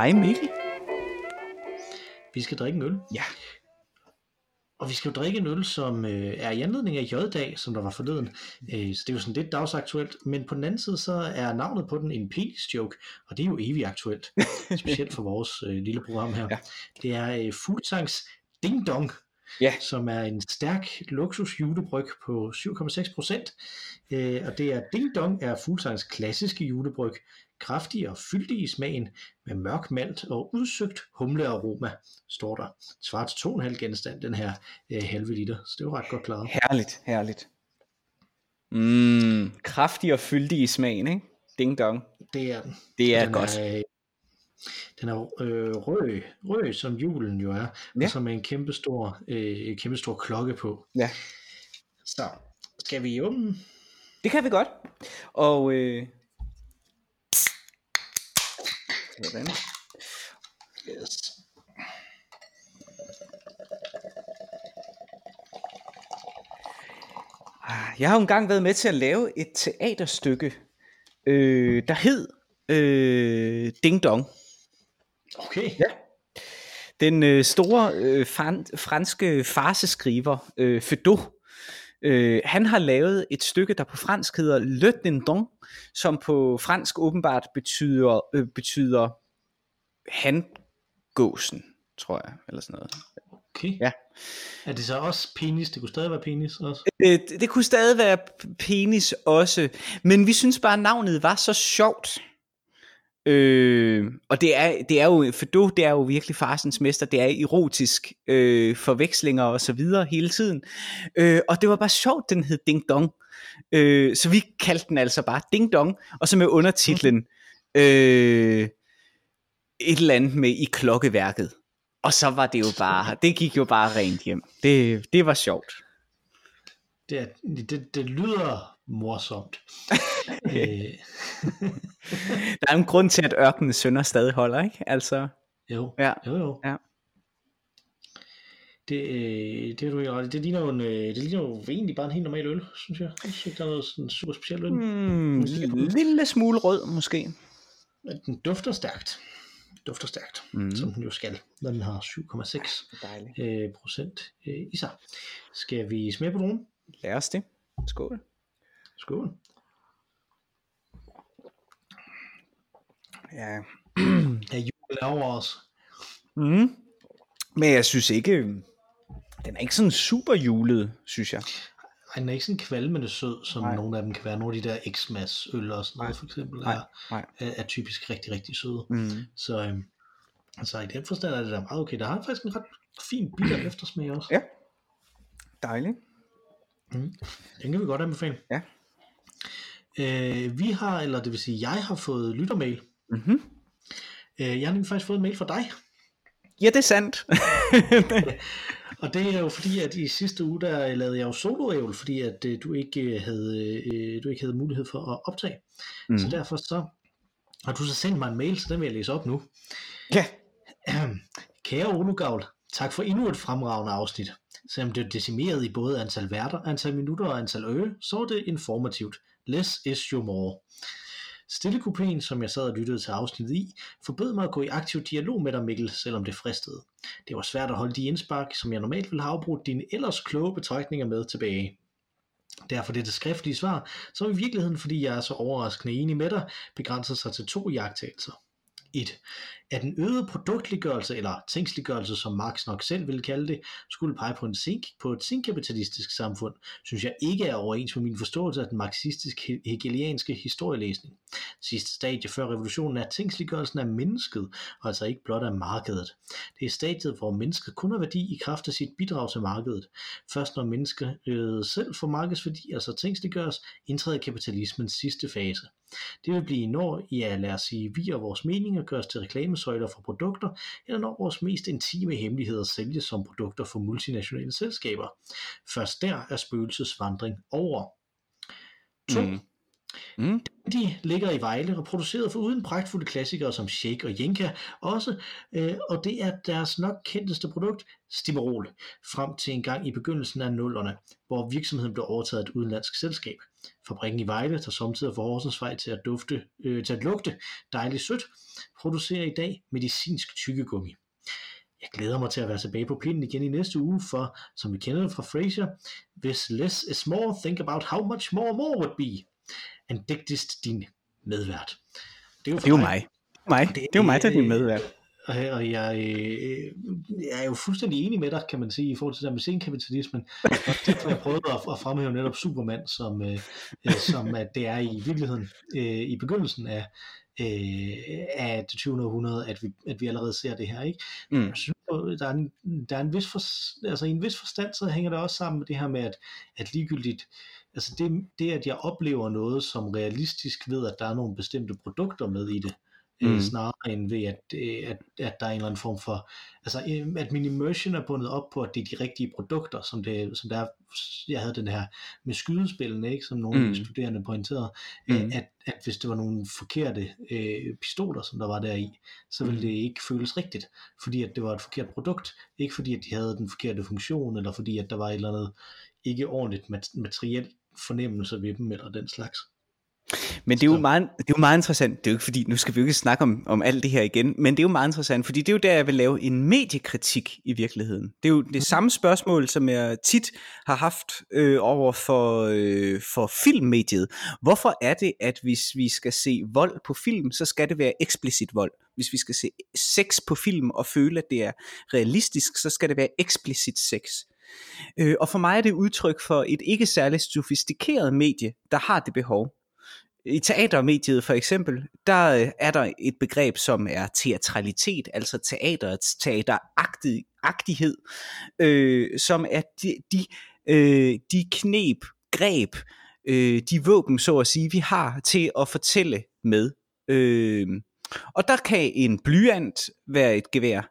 Hej Mikkel. Vi skal drikke en øl. Ja. Og vi skal jo drikke en øl, som øh, er i anledning af J-dag, som der var forleden. Øh, så det er jo sådan lidt dagsaktuelt. Men på den anden side, så er navnet på den en penis joke, og det er jo evigt aktuelt. Specielt for vores øh, lille program her. Ja. Det er øh, Fuglsangs Ding Dong, Ja. som er en stærk luksus julebryg på 7,6 procent. Øh, og det er Ding Dong er Fuglsangs klassiske julebryg, kraftig og fyldig i smagen, med mørk malt og udsøgt humlearoma, står der. Svarer til 2,5 genstand, den her øh, halve liter, så det er jo ret godt klaret. Herligt, herligt. Mm, kraftig og fyldig i smagen, ikke? Ding dong. Det er den. Det er den godt. Er, den er øh, rød, rød, som julen jo er, ja. Og som er en kæmpe stor, øh, kæmpe stor klokke på. Ja. Så skal vi åbne? Det kan vi godt. Og øh... Sådan. Yes. Jeg har jo engang været med til at lave et teaterstykke, øh, der hed øh, Ding Dong. Okay. Ja. Den øh, store øh, fran- franske farseskriver, øh, Fedot, øh, han har lavet et stykke, der på fransk hedder Le Dindon, som på fransk åbenbart betyder, øh, betyder handgåsen, tror jeg, eller sådan noget. okay. Ja. Er det så også penis? Det kunne stadig være penis også. Øh, det, det kunne stadig være penis også, men vi synes bare, at navnet var så sjovt. Øh, og det er, det er jo, for du, det er jo virkelig farsens mester, det er erotisk øh, forvekslinger og så videre hele tiden. Øh, og det var bare sjovt, den hed Ding Dong. Øh, så vi kaldte den altså bare Ding Dong, og så med undertitlen øh, et eller andet med i klokkeværket. Og så var det jo bare, det gik jo bare rent hjem. Det, det var sjovt. Det, det, det lyder morsomt. øh, Der er en grund til, at ørkenens sønder stadig holder, ikke? Altså, jo, ja. jo, jo. Ja. Det, øh, det er du ikke ret. Det ligner jo, en, øh, det ligner jo egentlig bare en helt normal øl, synes jeg. Jeg synes ikke, der er noget sådan super specielt på den. en lille smule rød, måske. Men Den dufter stærkt. Dufter stærkt, mm. Mm. som den jo skal, når den har 7,6 Dejligt. øh, procent øh, i sig. Skal vi smage på nogen? Lad os det. Skål. Skål. Ja. Er julen er over os? Mm. Men jeg synes ikke, den er ikke sådan super julet, synes jeg. Ej, den er ikke sådan kvalmende sød, som Nej. nogle af dem kan være. Nogle af de der X-Mas øl og sådan noget, for eksempel, Nej, er, nej. er, er typisk rigtig, rigtig søde. Mm. Så øhm, altså, i den forstand er det da meget okay. Der har faktisk en ret fin bitter eftersmag også. Ja. Dejligt. Mm. Den kan vi godt anbefale. Ja. Øh, vi har, eller det vil sige, jeg har fået lyttermail. Mm-hmm. Øh, jeg har nemlig faktisk fået en mail fra dig. Ja, det er sandt. Og det er jo fordi, at i sidste uge, der lavede jeg jo solo fordi at øh, du ikke øh, havde, øh, du ikke havde mulighed for at optage. Mm. Så mm. derfor så har du så sendt mig en mail, så den vil jeg læse op nu. Ja. Kære Olo Gavl, tak for endnu et fremragende afsnit. Selvom det er decimeret i både antal værter, antal minutter og antal øre, så er det informativt. Less is your more. Stillekupéen, som jeg sad og lyttede til afsnittet i, forbød mig at gå i aktiv dialog med dig, Mikkel, selvom det fristede. Det var svært at holde de indspark, som jeg normalt ville have afbrudt dine ellers kloge betragtninger med tilbage. Derfor det, skriftlige svar, som i virkeligheden, fordi jeg er så overraskende enig med dig, begrænser sig til to jagttagelser. 1. At den øgede produktliggørelse, eller tingsliggørelse, som Marx nok selv ville kalde det, skulle pege på, en sink, på et sinkapitalistisk samfund, synes jeg ikke er overens med min forståelse af den marxistisk-hegelianske historielæsning. Sidste stadie før revolutionen er tingsliggørelsen af mennesket, og altså ikke blot af markedet. Det er stadiet, hvor mennesket kun har værdi i kraft af sit bidrag til markedet. Først når mennesket øh, selv får markedsværdi, altså tingsliggøres, indtræder kapitalismens sidste fase. Det vil blive når, ja lad os sige, vi og vores meninger gøres til reklame reklamesøjler for produkter, eller når vores mest intime hemmeligheder sælges som produkter for multinationale selskaber. Først der er spøgelsesvandring over. 2. Mm. Mm. De ligger i Vejle og produceret for uden pragtfulde klassikere som Shake og Jenka også, øh, og det er deres nok kendteste produkt, Stimerol, frem til en gang i begyndelsen af nullerne, hvor virksomheden blev overtaget af et udenlandsk selskab. Fabrikken i Vejle, der samtidig får Horsens vej til at, dufte, øh, til at lugte dejligt sødt, producerer i dag medicinsk tykkegummi. Jeg glæder mig til at være tilbage på pinden igen i næste uge, for som vi kender det fra Fraser, hvis less is more, think about how much more more would be. And digtest din medvært. Det er jo, det er jo mig. mig. Det, det er jo mig, der er din medvært. Og, og jeg, øh, jeg er jo fuldstændig enig med dig, kan man sige, i forhold til det med senkapitalismen. Og derfor jeg prøvet at, at fremhæve netop Superman, som, øh, som at det er i virkeligheden øh, i begyndelsen af, øh, af det 20. århundrede, at vi, at vi allerede ser det her. Ikke? Mm. Jeg synes, der er en, der er en vis for, altså i en vis forstand, så hænger det også sammen med det her med, at, at ligegyldigt, altså det, det, at jeg oplever noget som realistisk ved, at der er nogle bestemte produkter med i det, mm. øh, snarere end ved, at, øh, at, at der er en eller anden form for, altså øh, at min immersion er bundet op på, at det er de rigtige produkter, som det, som det er, jeg havde den her med skydespillene, ikke, som nogle mm. studerende pointerede, mm. at, at hvis det var nogle forkerte øh, pistoler, som der var der i, så ville mm. det ikke føles rigtigt, fordi at det var et forkert produkt, ikke fordi at de havde den forkerte funktion, eller fordi at der var et eller andet ikke ordentligt materiel fornemmelse ved dem, eller den slags. Men det er, jo meget, det er jo meget interessant, det er jo ikke fordi, nu skal vi jo ikke snakke om, om alt det her igen, men det er jo meget interessant, fordi det er jo der, jeg vil lave en mediekritik i virkeligheden. Det er jo det mm. samme spørgsmål, som jeg tit har haft øh, over for, øh, for filmmediet. Hvorfor er det, at hvis vi skal se vold på film, så skal det være eksplicit vold? Hvis vi skal se sex på film og føle, at det er realistisk, så skal det være eksplicit sex. Øh, og for mig er det udtryk for et ikke særligt sofistikeret medie, der har det behov. I teatermediet for eksempel, der øh, er der et begreb, som er teatralitet, altså teaterets teateragtighed, øh, som er de, de, øh, de knep, greb, øh, de våben, så at sige, vi har til at fortælle med. Øh, og der kan en blyant være et gevær,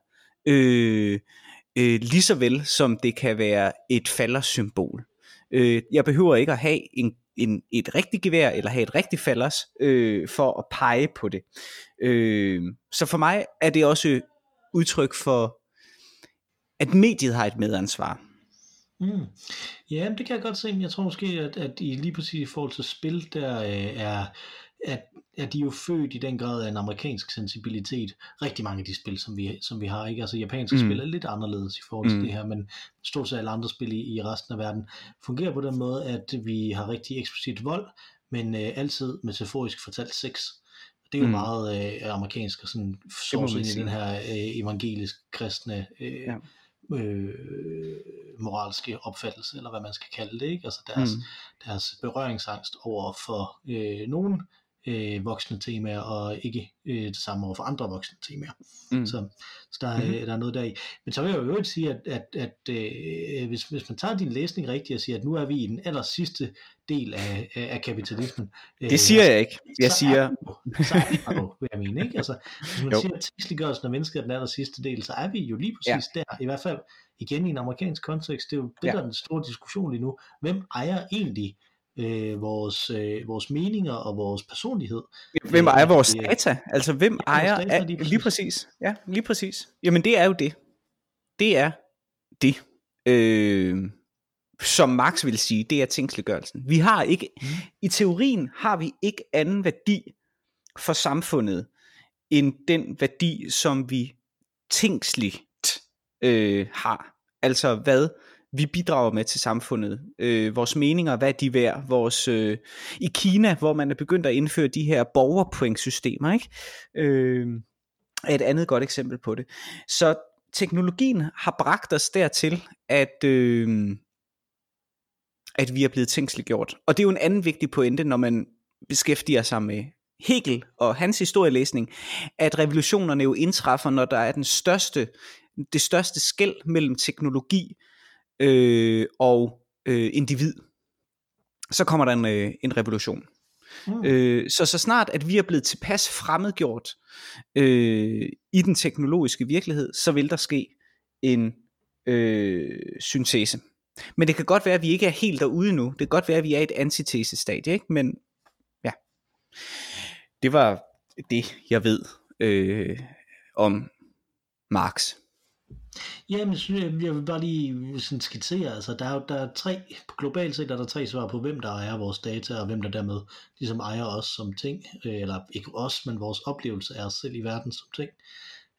øh, øh, lige så vel som det kan være et faldersymbol. Øh, jeg behøver ikke at have en en, et rigtigt gevær, eller have et rigtigt falders, øh, for at pege på det. Øh, så for mig er det også udtryk for, at mediet har et medansvar. Mm. Ja, det kan jeg godt se, men jeg tror måske, at, at i lige præcis i forhold til spil, der øh, er, at, at de er jo født i den grad af en amerikansk sensibilitet. Rigtig mange af de spil, som vi, som vi har, ikke? Altså japanske mm. spil er lidt anderledes i forhold til mm. det her, men stort set alle andre spil i, i resten af verden fungerer på den måde, at vi har rigtig eksplicit vold, men øh, altid metaforisk fortalt sex. Det er jo mm. meget øh, amerikansk og sådan ind i den her øh, evangelisk kristne øh, ja. øh, moralske opfattelse, eller hvad man skal kalde det, ikke? Altså deres, mm. deres berøringsangst over for øh, nogen øh, voksne temaer, og ikke øh, det samme over for andre voksne temaer. Mm. Så, så der, er, mm-hmm. der er noget der i. Men så vil jeg jo øvrigt sige, at, at, at øh, hvis, hvis man tager din læsning rigtigt og siger, at nu er vi i den aller sidste del af, af, af kapitalismen. Øh, det siger jeg ikke. Jeg så siger... Er, så er vi jo, vil jeg mene. Ikke? Altså, hvis man jo. siger, at tidsliggørelsen af mennesket er den aller sidste del, så er vi jo lige præcis ja. der. I hvert fald igen i en amerikansk kontekst. Det er jo det, ja. der er den store diskussion lige nu. Hvem ejer egentlig øh, vores, øh, vores meninger og vores personlighed. Hvem ejer øh, vores data? Altså hvem ja, ejer data, lige, præcis. lige præcis? Ja, lige præcis. Jamen det er jo det. Det er det. Øh, som Marx vil sige, det er tingsliggørelsen. Vi har ikke, mm. i teorien har vi ikke anden værdi for samfundet, end den værdi, som vi tingsligt øh, har. Altså hvad vi bidrager med til samfundet. Øh, vores meninger, hvad de værd. Vores, øh, I Kina, hvor man er begyndt at indføre de her borgerpointsystemer, ikke? Øh, er et andet godt eksempel på det. Så teknologien har bragt os dertil, at, øh, at vi er blevet tænksliggjort. Og det er jo en anden vigtig pointe, når man beskæftiger sig med Hegel og hans historielæsning, at revolutionerne jo indtræffer, når der er den største, det største skæld mellem teknologi øh, og øh, individ, så kommer der en, øh, en revolution. Mm. Øh, så så snart at vi er blevet tilpas fremmedgjort øh, i den teknologiske virkelighed, så vil der ske en øh, syntese. Men det kan godt være, at vi ikke er helt derude nu. Det kan godt være, at vi er i et antitese-stadie, ikke? Men ja. Det var det, jeg ved øh, om Marx. Jamen, jeg vil bare lige sådan skitsere, altså der er, der er tre, globalt set er der tre svar på, hvem der ejer vores data, og hvem der dermed ligesom ejer os som ting, øh, eller ikke os, men vores oplevelse af os selv i verden som ting.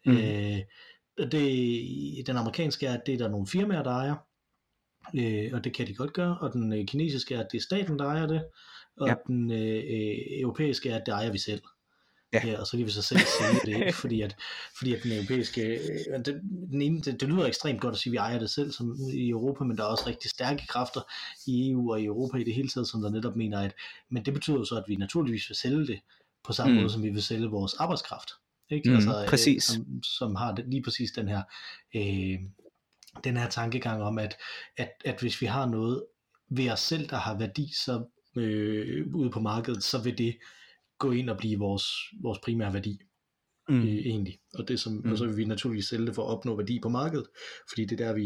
Mm. Øh, det, den amerikanske er, at det er der nogle firmaer, der ejer, øh, og det kan de godt gøre, og den øh, kinesiske er, at det er staten, der ejer det, og ja. den øh, øh europæiske er, at det ejer vi selv. Ja. ja, og så kan vi så selv sige det, ikke? fordi at, fordi at den europæiske, øh, det, den ene, det, det lyder ekstremt godt at sige, at vi ejer det selv som i Europa, men der er også rigtig stærke kræfter i EU og i Europa i det hele taget, som der netop mener, at, men det betyder jo så, at vi naturligvis vil sælge det på samme mm. måde, som vi vil sælge vores arbejdskraft. Ikke? Mm, altså, øh, præcis. Som, som har det, lige præcis den her, øh, den her tankegang om, at, at, at hvis vi har noget ved os selv, der har værdi, så øh, ude på markedet, så vil det gå ind og blive vores, vores primære værdi. Mm. Øh, egentlig. Og, det som, mm. og så vil vi naturligvis sælge det for at opnå værdi på markedet, fordi det er der, vi,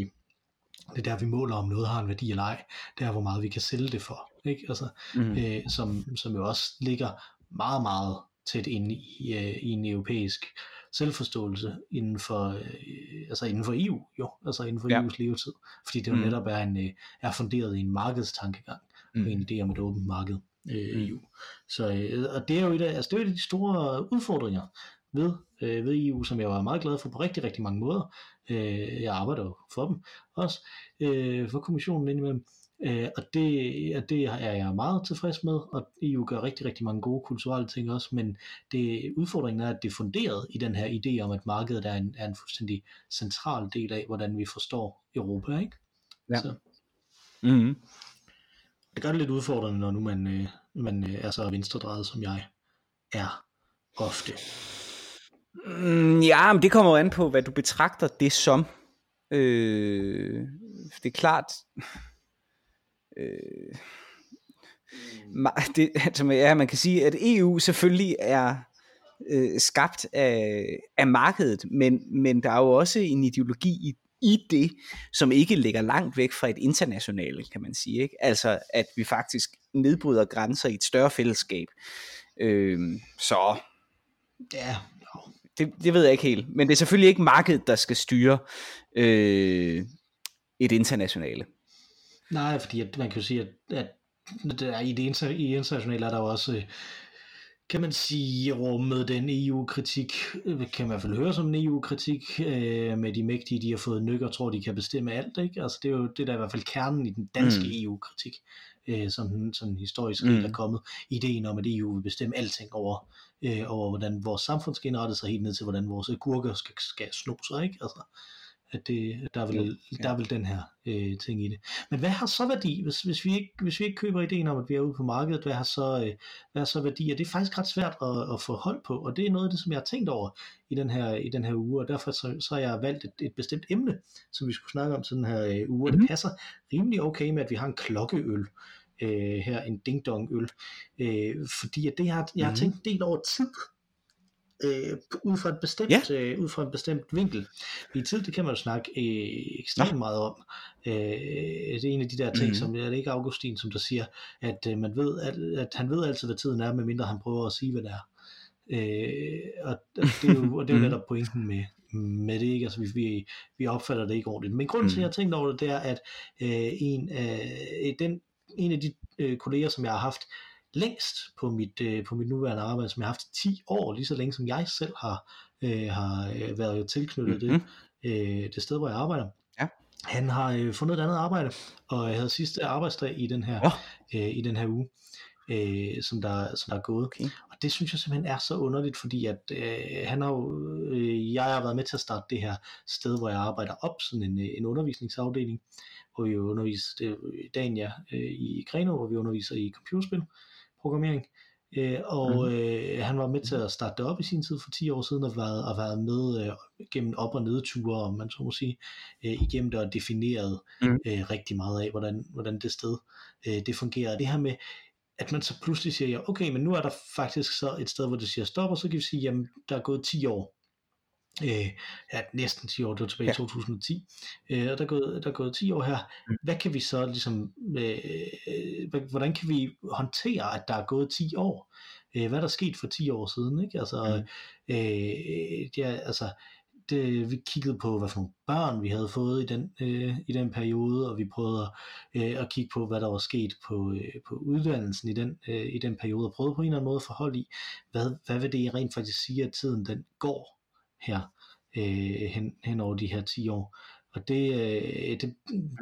det er der, vi måler, om noget har en værdi eller ej. Det er, hvor meget vi kan sælge det for. Ikke? Altså, mm. øh, som, som jo også ligger meget, meget tæt inde i, øh, i en europæisk selvforståelse inden for, øh, altså inden for EU, jo, altså inden for ja. EU's levetid, fordi det jo mm. netop er, en, øh, er funderet i en markedstankegang, mm. og en idé om et åbent marked øh, EU. Så, øh, og det er jo et af, altså det er et af de store udfordringer ved, øh, ved EU, som jeg var meget glad for på rigtig, rigtig mange måder. Øh, jeg arbejder jo for dem også, øh, for kommissionen indimellem. Øh, og det, og det er jeg meget tilfreds med, og EU gør rigtig, rigtig mange gode kulturelle ting også, men det, udfordringen er, at det er funderet i den her idé om, at markedet er en, er en fuldstændig central del af, hvordan vi forstår Europa, ikke? Ja. Så. Mm-hmm. Det gør det lidt udfordrende, når nu man, øh, man øh, er så venstredrejet, som jeg er ofte. Mm, ja, men det kommer jo an på, hvad du betragter det som. Øh, det er klart, øh, det, altså, ja, man kan sige, at EU selvfølgelig er øh, skabt af, af markedet, men, men der er jo også en ideologi i, i det, som ikke ligger langt væk fra et internationalt, kan man sige. Ikke? Altså, at vi faktisk nedbryder grænser i et større fællesskab. Øh, så ja, det, det ved jeg ikke helt. Men det er selvfølgelig ikke markedet, der skal styre øh, et internationale. Nej, fordi at man kan jo sige, at, at der, i det inter, i internationale er der jo også, kan man sige, rummet den EU-kritik, kan man i hvert fald høre som en EU-kritik, øh, med de mægtige, de har fået nykker, tror de kan bestemme alt, ikke? Altså det er jo det der er i hvert fald kernen i den danske mm. EU-kritik, øh, som sådan historisk mm. er kommet. Ideen om, at EU vil bestemme alting over, øh, over hvordan vores samfund skal indrette sig, helt ned til, hvordan vores gurker skal, skal sno sig, ikke? Altså, at det, der, er vel, ja. der er vel den her øh, ting i det. Men hvad har så værdi, hvis, hvis, vi ikke, hvis vi ikke køber ideen om, at vi er ude på markedet, hvad har så, øh, hvad har så værdi? Og det er faktisk ret svært at, at få hold på, og det er noget af det, som jeg har tænkt over i den her, i den her uge, og derfor så, så har jeg valgt et, et bestemt emne, som vi skulle snakke om til den her øh, uge, og mm-hmm. det passer rimelig okay med, at vi har en klokkeøl øh, her, en ding-dong øl, øh, fordi at det har, jeg har mm-hmm. tænkt en del over tid, øh, ud fra et bestemt ja. øh, ud fra en bestemt vinkel. I tid det kan man jo snakke øh, ekstremt ja. meget om. Øh, det er en af de der ting, mm. som er det ikke Augustin, som der siger, at øh, man ved, at, at han ved altid, hvad tiden er, medmindre han prøver at sige, hvad det er. Øh, og, og det er jo, og det er jo mhm. netop pointen med, med det, ikke? Altså, vi, vi, vi opfatter det ikke ordentligt. Men grunden til, at jeg har tænkt over det, det er, at øh, en, øh, den, en af de øh, kolleger, som jeg har haft, længst på mit, øh, på mit nuværende arbejde, som jeg har haft i 10 år, lige så længe som jeg selv har, øh, har øh, været tilknyttet mm-hmm. det, øh, det sted, hvor jeg arbejder. Ja. Han har øh, fundet et andet arbejde, og jeg havde sidste arbejdsdag i den her, oh. øh, i den her uge, øh, som, der, som der er gået. Okay. Og det synes jeg simpelthen er så underligt, fordi at øh, han har jo, øh, jeg har været med til at starte det her sted, hvor jeg arbejder op, sådan en, øh, en undervisningsafdeling, hvor vi underviser, det er ja, øh, i Greno, hvor vi underviser i computerspil programmering. Øh, og mm. øh, han var med til at starte det op i sin tid for 10 år siden, og været, og været med øh, gennem op- og nedture, om man så må sige, øh, igennem det og defineret mm. øh, rigtig meget af, hvordan, hvordan det sted øh, det fungerer. Det her med, at man så pludselig siger, ja, okay, men nu er der faktisk så et sted, hvor det siger stop, og så kan vi sige, jamen, der er gået 10 år, øh, ja, næsten 10 år, det var tilbage i ja. 2010, øh, og der er, gået, der er gået 10 år her. Mm. Hvad kan vi så ligesom, øh, hvordan kan vi håndtere, at der er gået 10 år? øh, hvad der skete for 10 år siden, ikke? Altså, mm. øh, ja, altså, det, vi kiggede på, hvad for nogle børn vi havde fået i den, øh, i den periode, og vi prøvede øh, at kigge på, hvad der var sket på, øh, på uddannelsen i den, øh, i den periode, og prøvede på en eller anden måde at forholde i, hvad, hvad vil det rent faktisk sige, at tiden den går her øh, hen, hen over de her 10 år. Og det, øh, det,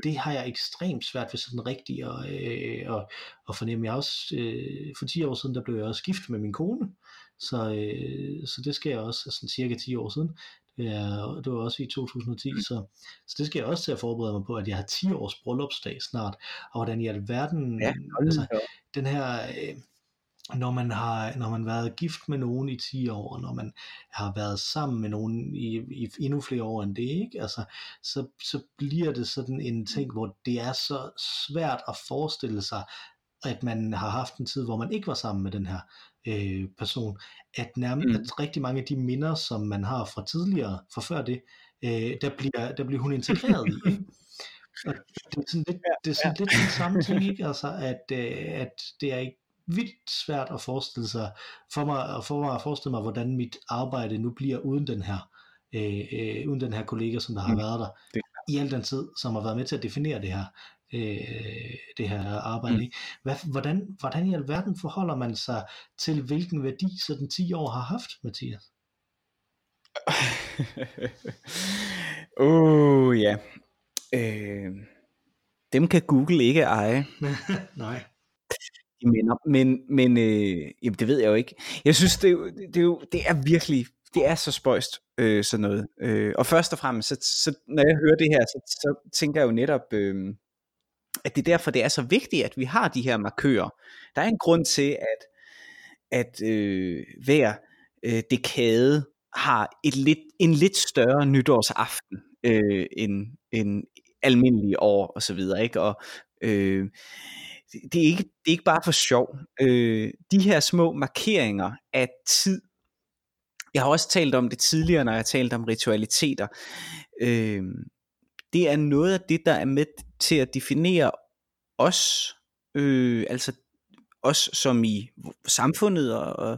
det har jeg ekstremt svært ved sådan rigtigt at, øh, at, at fornemme. Jeg også, øh, for 10 år siden, der blev jeg også gift med min kone, så, øh, så det skal jeg også, sådan cirka 10 år siden, det, er, det var også i 2010, mm. så, så det skal jeg også til at forberede mig på, at jeg har 10 års bryllupsdag snart, og hvordan i alverden, ja, altså, den her, øh, når man har når man været gift med nogen i 10 år, når man har været sammen med nogen i, i endnu flere år end det, ikke? Altså, så, så bliver det sådan en ting, hvor det er så svært at forestille sig, at man har haft en tid, hvor man ikke var sammen med den her øh, person, at nærmest mm. at rigtig mange af de minder, som man har fra tidligere, fra før det, øh, der, bliver, der bliver hun integreret i. Ikke? Og det er sådan lidt, det er sådan lidt den samme ting, ikke? Altså, at, øh, at det er ikke vildt svært at forestille sig, for mig, for mig at forestille mig, hvordan mit arbejde nu bliver uden den her, øh, øh, uden den her kollega, som der har mm. været der, det. i al den tid, som har været med til at definere det her, øh, det her arbejde. Mm. Hvad, hvordan, hvordan i alverden forholder man sig til, hvilken værdi sådan 10 år har haft, Mathias? oh ja. Øh, dem kan Google ikke eje. Nej de minder. Men, men øh, jamen, det ved jeg jo ikke. Jeg synes, det, det, det, det er virkelig, det er så spøjst, øh, sådan noget. Øh, og først og fremmest, så, så, når jeg hører det her, så, så tænker jeg jo netop, øh, at det er derfor, det er så vigtigt, at vi har de her markører. Der er en grund til, at, at øh, hver øh, dekade har et lidt, en lidt større nytårsaften øh, end, end almindelige år og så videre, ikke? Og øh, det, er ikke, det er ikke bare for sjov. Øh, de her små markeringer af tid, jeg har også talt om det tidligere, når jeg har talt om ritualiteter, øh, det er noget af det, der er med til at definere os, øh, altså os som i samfundet og, og,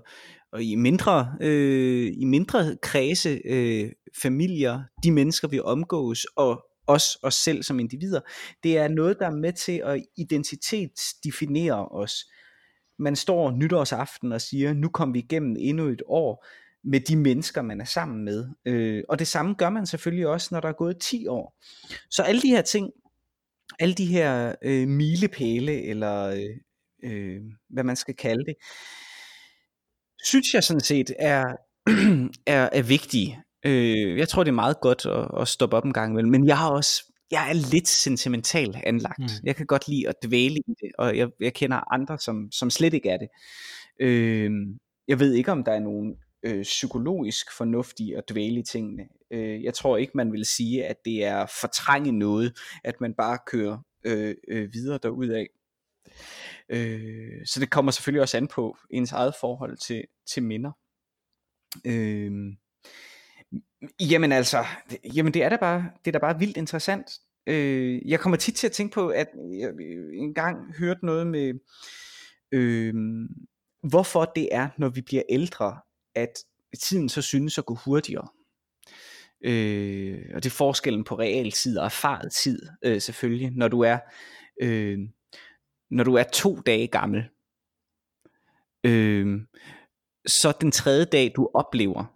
og i mindre øh, i mindre kredse, øh, familier, de mennesker vi omgås og os, os selv som individer. Det er noget, der er med til at identitetsdefinere os. Man står nytårsaften og siger, nu kom vi igennem endnu et år med de mennesker, man er sammen med. Øh, og det samme gør man selvfølgelig også, når der er gået 10 år. Så alle de her ting, alle de her øh, milepæle, eller øh, øh, hvad man skal kalde det, synes jeg sådan set er, er, er vigtige. Øh, jeg tror, det er meget godt at, at stoppe op en gang imellem, men jeg har også jeg er lidt sentimental anlagt. Mm. Jeg kan godt lide at dvæle i det, og jeg, jeg kender andre, som, som slet ikke er det. Øh, jeg ved ikke, om der er nogen øh, psykologisk fornuft i at dvæle i tingene. Øh, jeg tror ikke, man vil sige, at det er fortrænge noget, at man bare kører øh, øh, videre derudad. Øh, så det kommer selvfølgelig også an på ens eget forhold til, til minder. Øh, Jamen altså, jamen det er da bare, det er da bare vildt interessant. Øh, jeg kommer tit til at tænke på, at jeg øh, engang hørte noget med, øh, hvorfor det er, når vi bliver ældre, at tiden så synes at gå hurtigere. Øh, og det er forskellen på realtid og erfaret tid, øh, selvfølgelig. Når du er, øh, når du er to dage gammel, øh, så den tredje dag, du oplever,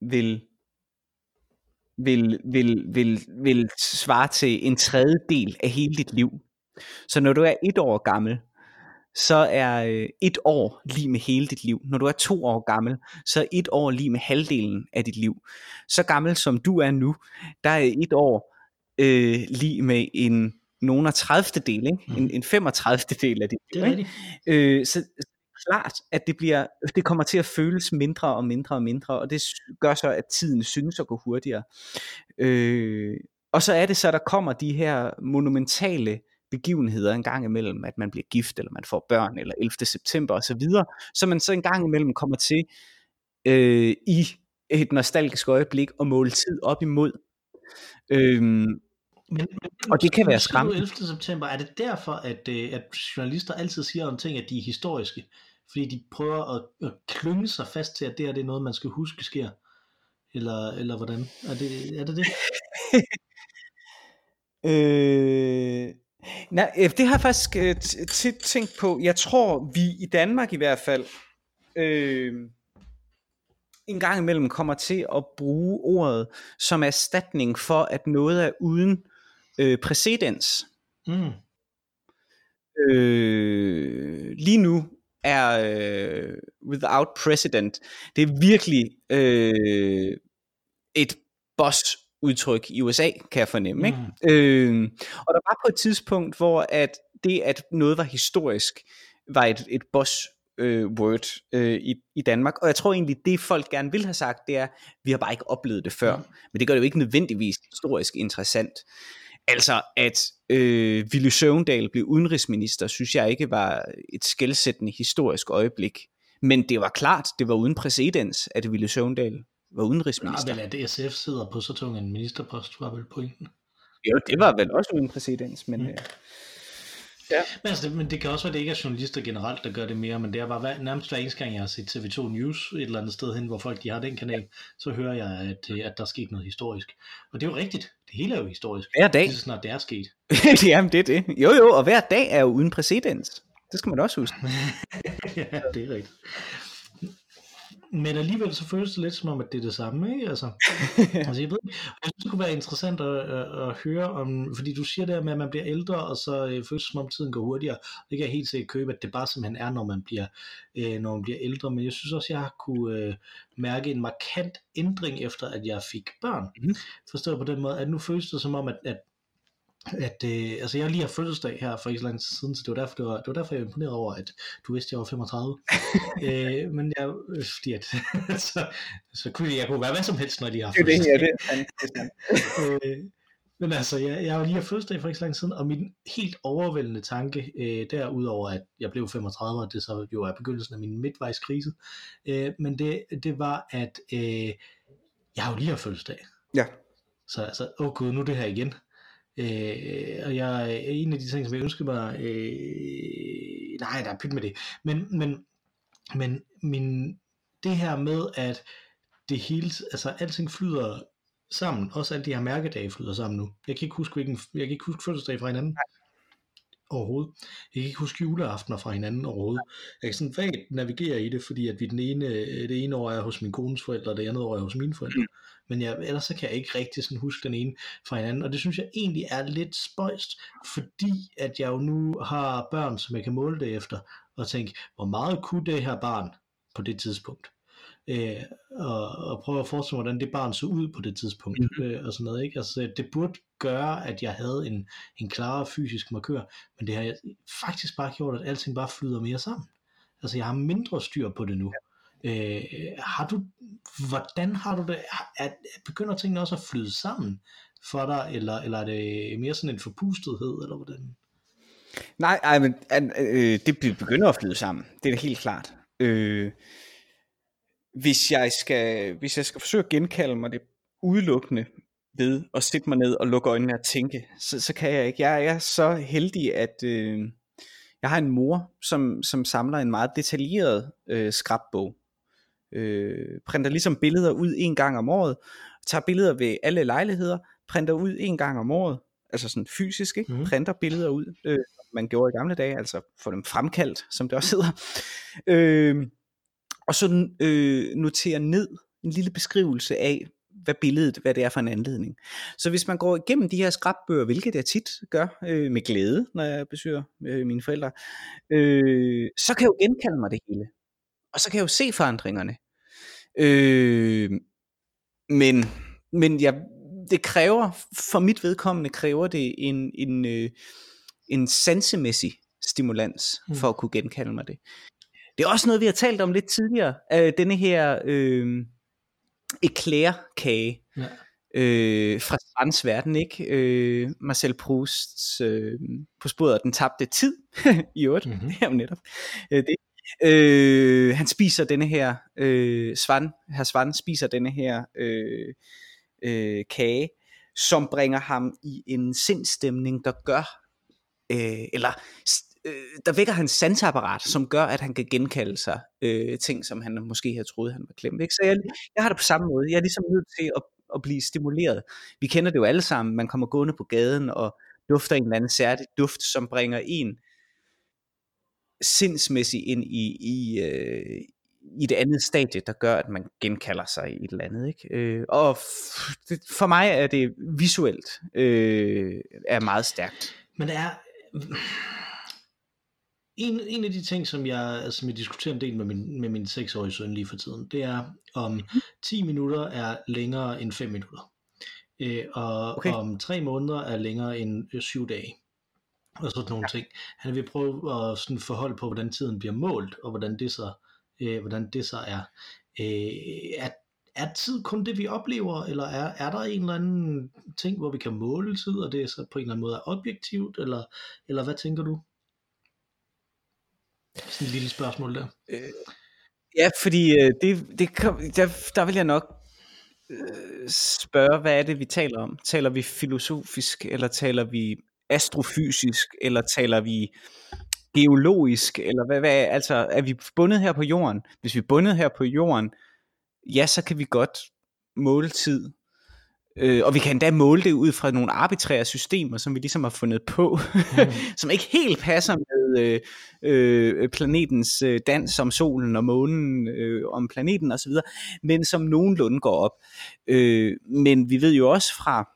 vil, vil, vil, vil, vil svare til en tredjedel af hele dit liv. Så når du er et år gammel, så er øh, et år lige med hele dit liv. Når du er to år gammel, så er et år lige med halvdelen af dit liv. Så gammel som du er nu, der er et år øh, lige med en nogen af 30. del, ikke? Mm. En, en 35. del af dit liv. Det er ikke? Øh, så, klart, at det, bliver, det kommer til at føles mindre og mindre og mindre, og det gør så, at tiden synes at gå hurtigere. Øh, og så er det så, at der kommer de her monumentale begivenheder en gang imellem, at man bliver gift, eller man får børn, eller 11. september osv., så, så man så en gang imellem kommer til øh, i et nostalgisk øjeblik at måle tid op imod. Øh, Men, og det kan være skræmmende. 11. september, er det derfor, at, øh, at journalister altid siger om ting, at de er historiske? Fordi de prøver at, at klynge sig fast til, at det her det er noget, man skal huske sker? Eller, eller hvordan? Er det er det? det? øh, nej, øh, det har jeg faktisk øh, tit tænkt på. Jeg tror, vi i Danmark i hvert fald, øh, en gang imellem kommer til at bruge ordet som erstatning for, at noget er uden øh, præcedens. Mm. Øh, lige nu er øh, without precedent. Det er virkelig øh, et boss udtryk i USA, kan jeg fornemme. Mm. Ikke? Øh, og der var på et tidspunkt, hvor at det, at noget var historisk, var et, et boss øh, word øh, i, i Danmark. Og jeg tror egentlig, det folk gerne vil have sagt, det er, vi har bare ikke oplevet det før. Mm. Men det gør det jo ikke nødvendigvis historisk interessant. Altså, at øh, Ville Søvndal blev udenrigsminister, synes jeg ikke var et skældsættende historisk øjeblik. Men det var klart, det var uden præcedens, at Ville Søvndal var udenrigsminister. Nej, vel at SF sidder på så tung en ministerpost, var vel pointen. Jo, det var vel også uden præcedens, men... Mm. Øh, Ja. Men, altså, det, men det kan også være, at det ikke er journalister generelt, der gør det mere, men det er bare hver, nærmest hver eneste gang, jeg har set TV2 News et eller andet sted hen, hvor folk de har den kanal, så hører jeg, at, øh, at der er sket noget historisk. Og det er jo rigtigt. Det hele er jo historisk. Hver dag. Det er snart det er sket. Jamen det er det. Jo jo, og hver dag er jo uden præcedens. Det skal man også huske. ja, det er rigtigt men alligevel så føles det lidt som om, at det er det samme, ikke? Altså, altså jeg ved jeg synes, det kunne være interessant at, at, at, høre om, fordi du siger der med, at man bliver ældre, og så øh, føles det som om tiden går hurtigere. Det kan jeg helt sikkert købe, at det bare simpelthen er, når man bliver, øh, når man bliver ældre, men jeg synes også, jeg har kunne øh, mærke en markant ændring efter, at jeg fik børn. Mm. Forstået på den måde, at nu føles det som om, at, at at øh, altså jeg lige har fødselsdag her for ikke så lang tid siden, så det var derfor, det var, det var derfor jeg var imponeret over, at du vidste, at jeg var 35. øh, men jeg, øh, fordi at, så, så kunne jeg kunne være hvad som helst, når jeg lige har fødselsdag. Det er det, det er øh, men altså, jeg, jeg har lige har fødselsdag for ikke så lang tid siden, og min helt overvældende tanke, øh, derudover at jeg blev 35, og det så jo er begyndelsen af min midtvejskrise, øh, men det, det var, at øh, jeg har jo lige har fødselsdag. Ja. Så altså, åh oh gud, nu er det her igen. Øh, og jeg, en af de ting, som jeg ønsker mig, øh, nej, der er pyt med det, men, men, men min, det her med, at det hele, altså alting flyder sammen, også alle de her mærkedage flyder sammen nu. Jeg kan ikke huske, hvilken, jeg kan ikke huske fødselsdag fra hinanden. Nej overhovedet. Jeg kan ikke huske juleaftener fra hinanden overhovedet. Jeg kan sådan vagt navigere i det, fordi at vi den ene, det ene år er hos min kones forældre, og det andet år er hos mine forældre. Men jeg, ellers så kan jeg ikke rigtig sådan huske den ene fra hinanden, og det synes jeg egentlig er lidt spøjst, fordi at jeg jo nu har børn, som jeg kan måle det efter, og tænke, hvor meget kunne det her barn på det tidspunkt? øh, og, og prøve at forestille mig, hvordan det barn så ud på det tidspunkt, mm-hmm. øh, og sådan noget, ikke? Altså, det burde gøre, at jeg havde en, en klarere fysisk markør, men det har jeg faktisk bare gjort, at alting bare flyder mere sammen. Altså, jeg har mindre styr på det nu. Ja. Øh, har du, hvordan har du det? Er, begynder tingene også at flyde sammen for dig, eller, eller er det mere sådan en forpustethed, eller hvordan? Nej, ej, men øh, det begynder at flyde sammen. Det er da helt klart. Øh, hvis jeg skal, hvis jeg skal forsøge at genkalde mig det udelukkende ved at sætte mig ned og lukke øjnene og tænke, så, så kan jeg ikke. Jeg er så heldig, at øh, jeg har en mor, som, som samler en meget detaljeret øh, skrabbog. Øh, printer ligesom billeder ud en gang om året, tager billeder ved alle lejligheder, printer ud en gang om året, altså sådan fysisk, ikke? Mm. printer billeder ud, øh, man gjorde i gamle dage, altså få dem fremkaldt, som det også hedder. Øh, og så øh, notere ned en lille beskrivelse af, hvad billedet, hvad det er for en anledning. Så hvis man går igennem de her skrabbøger, hvilket jeg tit gør øh, med glæde, når jeg besøger øh, mine forældre, øh, så kan jeg jo genkalde mig det hele. Og så kan jeg jo se forandringerne. Øh, men men jeg, det kræver, for mit vedkommende kræver det en, en, øh, en sansemæssig stimulans mm. for at kunne genkalde mig det. Det er også noget, vi har talt om lidt tidligere. Øh, denne her øh, eclair-kage ja. øh, fra Strands verden, ikke? Øh, Marcel Prousts øh, på sporet af den tabte tid, i øvrigt. Mm-hmm. Det er jo netop øh, det. Øh, han spiser denne her, øh, Svan, herr Svan spiser denne her øh, øh, kage, som bringer ham i en sindstemning, der gør, øh, eller øh, der vækker hans sansapparat, som gør, at han kan genkalde sig øh, ting, som han måske havde troet, han var klemt. Ikke? Så jeg, jeg har det på samme måde. Jeg er ligesom nødt til at, at blive stimuleret. Vi kender det jo alle sammen. Man kommer gående på gaden og dufter en eller anden særlig duft, som bringer en sindsmæssigt ind i, i, øh, i det andet stadie, der gør, at man genkalder sig i et eller andet. Ikke? Øh, og for mig er det visuelt øh, er meget stærkt. Men det er en, en af de ting, som jeg, som jeg diskuterer en del med min, med min 6-årige søn lige for tiden, det er, om 10 mhm. minutter er længere end 5 minutter. Øh, og okay. om 3 måneder er længere end 7 øh, dage. Og sådan nogle ja. ting. Han vil prøve at sådan forholde på, hvordan tiden bliver målt, og hvordan det så, øh, hvordan det så er. Øh, er. Er tid kun det, vi oplever, eller er, er der en eller anden ting, hvor vi kan måle tid, og det er så på en eller anden måde objektivt, eller, eller hvad tænker du? Sådan et lille spørgsmål der. Øh, ja, fordi øh, det, det kom, der, der vil jeg nok øh, spørge, hvad er det, vi taler om? Taler vi filosofisk, eller taler vi astrofysisk, eller taler vi geologisk, eller hvad, hvad altså er vi bundet her på jorden? Hvis vi er bundet her på jorden, ja, så kan vi godt måle tid. Øh, og vi kan endda måle det ud fra nogle arbitrære systemer, som vi ligesom har fundet på, mm. som ikke helt passer med øh, øh, planetens øh, dans om solen og månen øh, om planeten osv., men som nogenlunde går op. Øh, men vi ved jo også fra,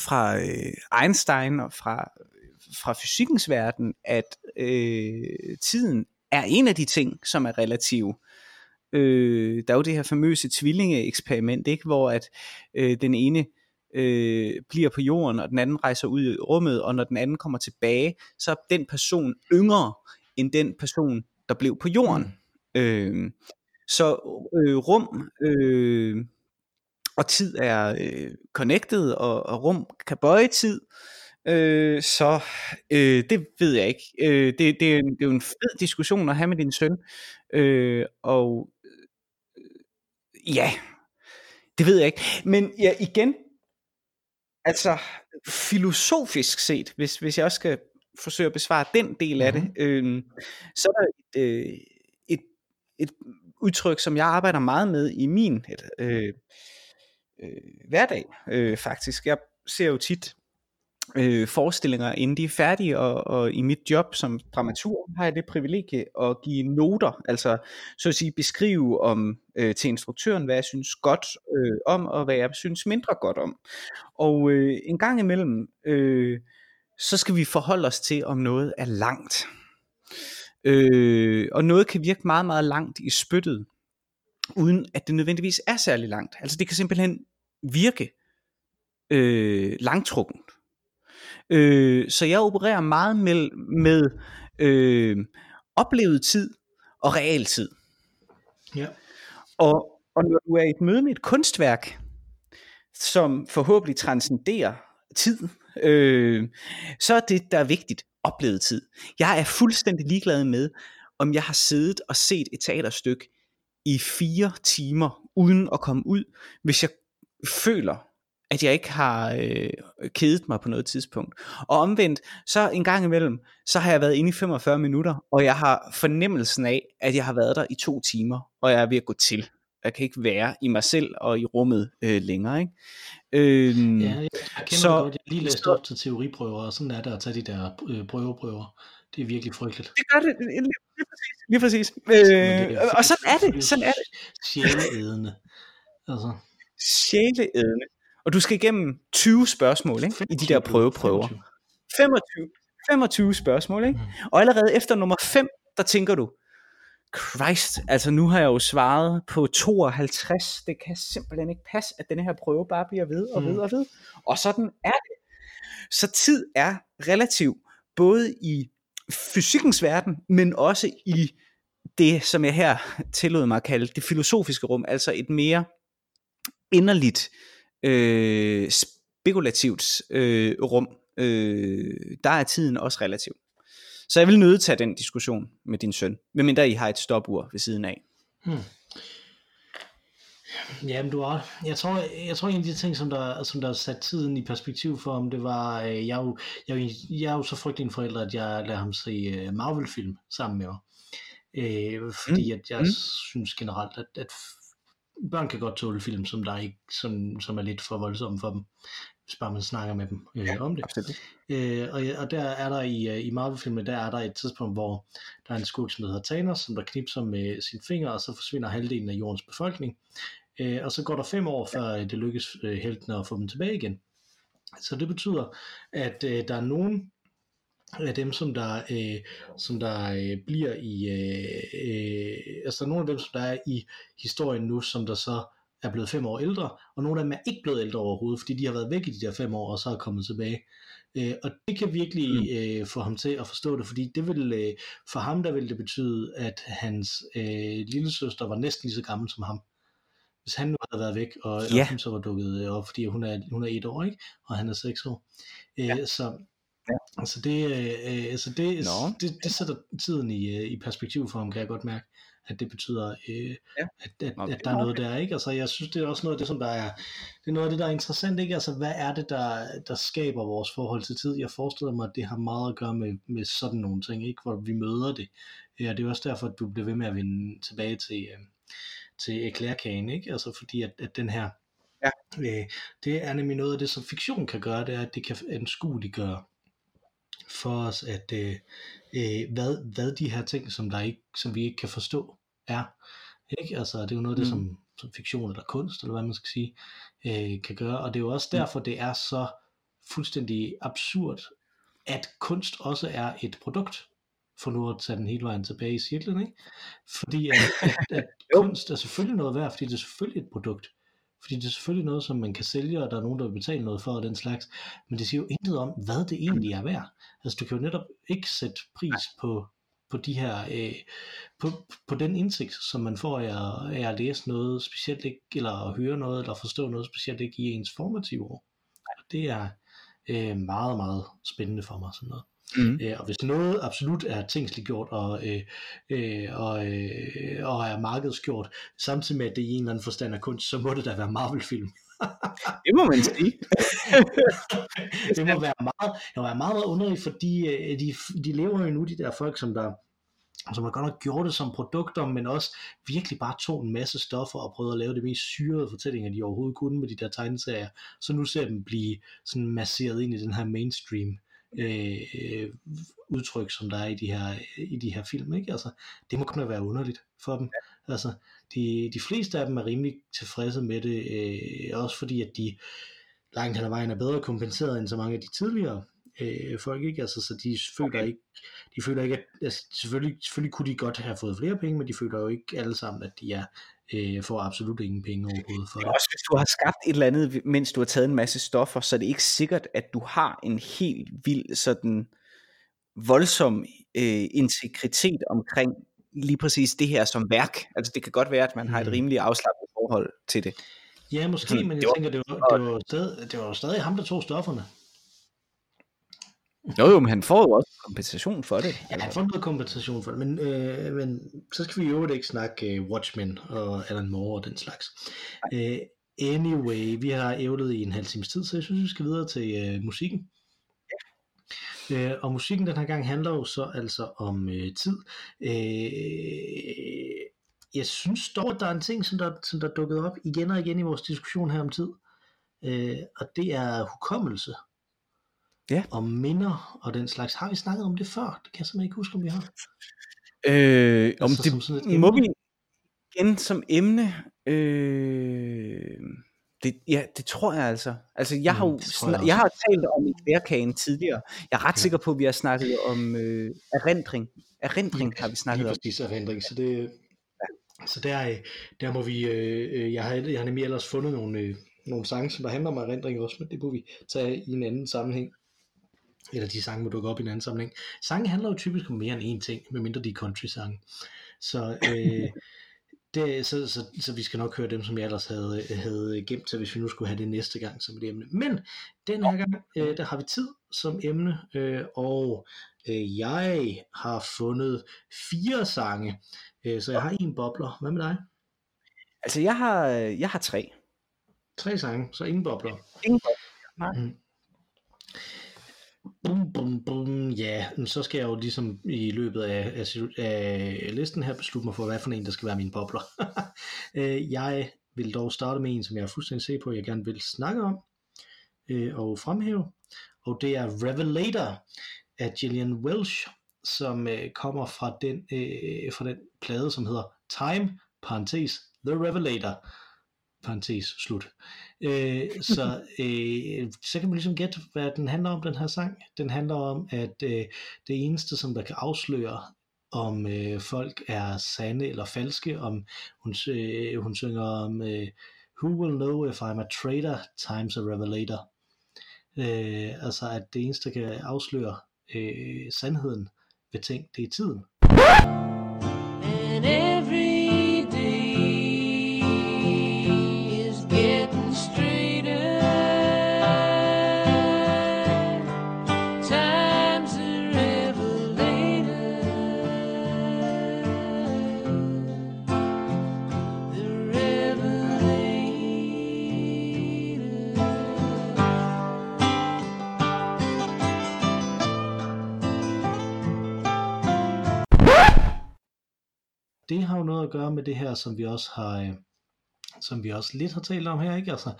fra øh, Einstein og fra, fra fysikkens verden, at øh, tiden er en af de ting, som er relativ. Øh, der er jo det her famøse tvillinge-eksperiment, ikke? hvor at øh, den ene øh, bliver på jorden, og den anden rejser ud i rummet, og når den anden kommer tilbage, så er den person yngre end den person, der blev på jorden. Mm. Øh, så øh, rum øh, og tid er øh, connected, og, og rum kan bøje tid, øh, så øh, det ved jeg ikke. Øh, det, det, det er jo en fed diskussion at have med din søn, øh, og Ja, det ved jeg ikke. Men ja, igen, altså filosofisk set, hvis, hvis jeg også skal forsøge at besvare den del af mm-hmm. det, øh, så er der et, øh, et, et udtryk, som jeg arbejder meget med i min øh, øh, hverdag øh, faktisk. Jeg ser jo tit øh, forestillinger, inden de er færdige, og, og i mit job som dramaturg har jeg det privilegie at give noter, altså så at sige beskrive om øh, til instruktøren, hvad jeg synes godt øh, om, og hvad jeg synes mindre godt om. Og øh, en gang imellem, øh, så skal vi forholde os til, om noget er langt. Øh, og noget kan virke meget, meget langt i spyttet, uden at det nødvendigvis er særlig langt. Altså det kan simpelthen virke øh, langtrukkent. Øh, så jeg opererer meget med, med øh, oplevet tid og realtid. Ja. Og, og når du er i et møde med et kunstværk, som forhåbentlig transcenderer tid, øh, så er det, der er vigtigt, oplevet tid. Jeg er fuldstændig ligeglad med, om jeg har siddet og set et teaterstykke i fire timer, uden at komme ud, hvis jeg føler, at jeg ikke har øh, kedet mig på noget tidspunkt. Og omvendt, så en gang imellem, så har jeg været inde i 45 minutter, og jeg har fornemmelsen af, at jeg har været der i to timer, og jeg er ved at gå til. Jeg kan ikke være i mig selv og i rummet øh, længere. Ikke? Øhm, ja, jeg, kender så, godt. Jeg lige læst op til teoriprøver, og sådan er det at tage de der øh, prøveprøver. Det er virkelig frygteligt. Det gør det, lige præcis. Lige præcis. Øh, og sådan er det. Sådan er det. Sjæleædende. Altså. Sjæleædende. Og du skal igennem 20 spørgsmål ikke? i de der prøveprøver. 25. 25 spørgsmål, ikke? Mm. Og allerede efter nummer 5, der tænker du, Christ, altså nu har jeg jo svaret på 52. Det kan simpelthen ikke passe, at denne her prøve bare bliver ved og ved mm. og ved. Og sådan er det. Så tid er relativ, både i fysikkens verden, men også i det, som jeg her tillod mig at kalde det filosofiske rum, altså et mere inderligt øh, spekulativt øh, rum, øh, der er tiden også relativ. Så jeg vil nødt tage den diskussion med din søn, medmindre I har et stopur ved siden af. Hmm. Jamen, du har. Jeg tror, jeg tror en af de ting, som der, som der sat tiden i perspektiv for ham, det var, øh, jeg, er jo, jeg, jeg er jo så frygtelig en forælder, at jeg lader ham se øh, Marvel-film sammen med mig. Øh, fordi at jeg Mm. synes generelt, at, at børn kan godt tåle film, som, der ikke, som, som er lidt for voldsomme for dem, hvis bare man snakker med dem øh, om det. Absolut. Øh, og, og der er der i, øh, i Marvel-filmen, der er der et tidspunkt, hvor der er en skurk, som hedder Thanos, som der knipser med sin finger, og så forsvinder halvdelen af jordens befolkning. Øh, og så går der fem år, før øh, det lykkes øh, heltene at få dem tilbage igen. Så det betyder, at øh, der er nogen af dem, som der, øh, som der øh, bliver i, øh, øh, altså nogle af dem, som der er i historien nu, som der så er blevet fem år ældre, og nogle af dem er ikke blevet ældre overhovedet, fordi de har været væk i de der fem år, og så er kommet tilbage. Øh, og det kan virkelig Mm. øh, få ham til at forstå det, fordi det vil, øh, for ham der vil det betyde, at hans øh, lille søster var næsten lige så gammel som ham. Hvis han nu havde været væk, og, Ja. hun så var dukket op, fordi hun er, hun er et år, ikke? og han er seks år. Øh, Ja. Så, Ja. altså det, øh, øh, altså det, Nå. det, det sætter tiden i, øh, i perspektiv for ham, kan jeg godt mærke, at det betyder, øh, Ja. at, at, Nå, at der er er noget der, ikke? Altså jeg synes, det er også noget af det, som der er, det er noget af det, der er interessant, ikke? Altså hvad er det, der, der skaber vores forhold til tid? Jeg forestiller mig, at det har meget at gøre med, med sådan nogle ting, ikke? Hvor vi møder det. Ja, det er også derfor, at du bliver ved med at vende tilbage til, øh, til eklærkagen, ikke? Altså fordi, at, at den her, Ja. øh, det er nemlig noget af det, som fiktion kan gøre, det er, at det kan anskueliggøre for os, at øh, øh, hvad, hvad de her ting, som, der ikke, som vi ikke kan forstå, er. Ikke? Altså, det er jo noget af det, Mm. som, som fiktion eller kunst, eller hvad man skal sige, øh, kan gøre. Og det er jo også derfor, det er så fuldstændig absurd, at kunst også er et produkt, for nu at tage den hele vejen tilbage i cirklen, ikke? Fordi at, at, at kunst er selvfølgelig noget værd, fordi det er selvfølgelig et produkt. Fordi det er selvfølgelig noget, som man kan sælge, og der er nogen, der vil betale noget for, og den slags. Men det siger jo intet om, hvad det egentlig er værd. Altså, du kan jo netop ikke sætte pris på, på de her, øh, på, på den indsigt, som man får af af at læse noget specielt ikke, eller at høre noget, eller forstå noget specielt ikke i ens formative år. Det er øh, meget, meget spændende for mig, sådan noget. Mm. Øh, og hvis noget absolut er tingsliggjort og, øh, øh, og, øh, og er markedsgjort, samtidig med at det i en eller anden forstand er kunst, så må det da være Marvel-film. Det må man sige. det må være meget, det må være meget, meget underligt, fordi øh, de, de lever jo nu, de der folk, som der som har godt nok gjort det som produkter, men også virkelig bare tog en masse stoffer og prøvede at lave det mest syrede fortællinger, de overhovedet kunne med de der tegneserier. Så nu ser dem blive sådan masseret ind i den her mainstream øh, udtryk, som der er i de her, i de her film. Ikke? Altså, det må kun være underligt for dem. Altså, de, de fleste af dem er rimelig tilfredse med det, øh, også fordi at de langt hen ad vejen er bedre kompenseret end så mange af de tidligere øh, folk, ikke? Altså, så de føler Okay. ikke, de føler ikke, at, altså, selvfølgelig, selvfølgelig kunne de godt have fået flere penge, men de føler jo ikke alle sammen, at de er, øh, får absolut ingen penge overhovedet for Det også hvis du har skabt et eller andet, mens du har taget en masse stoffer, så er det ikke sikkert, at du har en helt vild sådan voldsom øh, integritet omkring lige præcis det her som værk. Altså det kan godt være, at man har et Mm. rimelig afslappet forhold til det. Ja, måske, men jeg tænker, det var, det var, stadig, det var stadig ham, der tog stofferne. Jo jo, men han får jo også kompensation for det. Ja, han får noget kompensation for det, men, øh, men så skal vi jo ikke snakke øh, Watchmen og Alan Moore og den slags. Øh, anyway, vi har ævlet i en halv times tid, så jeg synes, vi skal videre til øh, musikken. Øh, og musikken den her gang handler jo så altså om øh, tid. Øh, jeg synes dog, at der er en ting, som der, som der er dukket op igen og igen i vores diskussion her om tid. Øh, og det er hukommelse. Ja. Og minder og den slags. Har vi snakket om det før? Det kan jeg simpelthen ikke huske, om vi har. Øh, om Altså, det, som må vi igen som emne? Øh, det, ja, det tror jeg altså. Altså, jeg har Mm, jo tror jeg snak, også. jeg har talt om ekværkagen tidligere. Jeg er ret Ja. sikker på, at vi har snakket om øh, erindring. Erindring har vi snakket Lige om. præcis erindring. Så, det, så der, øh, der må vi, øh, øh, jeg, har, jeg har nemlig ellers fundet nogle, øh, nogle sange, som der handler om erindring også, men det må vi tage i en anden sammenhæng. Eller de sange må dukke op i en anden sammenhæng. Sange handler jo typisk om mere end én ting, medmindre de er country-sange. Så, øh, det, så, så, så vi skal nok høre dem, som jeg ellers havde, havde gemt til, hvis vi nu skulle have det næste gang som et emne. Men den her gang, øh, der har vi tid som emne, øh, og øh, jeg har fundet fire sange, øh, så jeg har en bobler. Hvad med dig? Altså, jeg har, jeg har tre. Tre sange, så ingen bobler. Ingen Nej. Mm. Bum, bum, bum. Ja, så skal jeg jo ligesom i løbet af, af, af listen her beslutte mig for, hvad for en, der skal være mine bobler. Øh, jeg vil dog starte med en, som jeg er fuldstændig sikker på, at jeg gerne vil snakke om øh, og fremhæve. Og det er Revelator af Gillian Welch, som øh, kommer fra den, øh, fra den plade, som hedder Time, parentes, The Revelator, parentes, slut. Øh, så, øh, så kan man ligesom gætte, hvad den handler om, den her sang. Den handler om, at øh, det eneste, som der kan afsløre, om øh, folk er sande eller falske, om hun, øh, hun synger om, øh, Who will know if I'm a traitor, times a revelator. Øh, altså at det eneste, der kan afsløre øh, sandheden ved ting, det er tiden. And every det har jo noget at gøre med det her, som vi også har, øh, som vi også lidt har talt om her, ikke? Altså,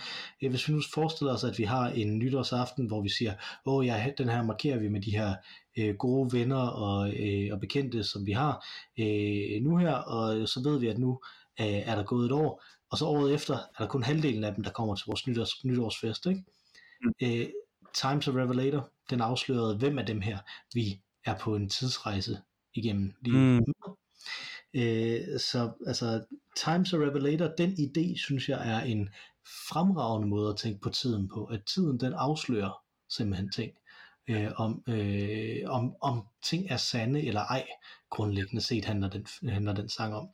øh, hvis vi nu forestiller os, at vi har en nytårsaften, hvor vi siger, åh ja, den her markerer vi med de her øh, gode venner og, øh, og bekendte, som vi har øh, nu her, og så ved vi, at nu øh, er der gået et år, og så året efter er der kun halvdelen af dem, der kommer til vores nytårs, nytårsfest, ikke? Mm. Øh, Time to Revelator, den afslørede, hvem af dem her, vi er på en tidsrejse igennem lige Mm. Øh, så altså, Times a Revelator, den idé, synes jeg, er en fremragende måde at tænke på tiden på. At tiden, den afslører simpelthen ting. Øh, om, øh, om, om ting er sande eller ej, grundlæggende set handler den, handler den sang om.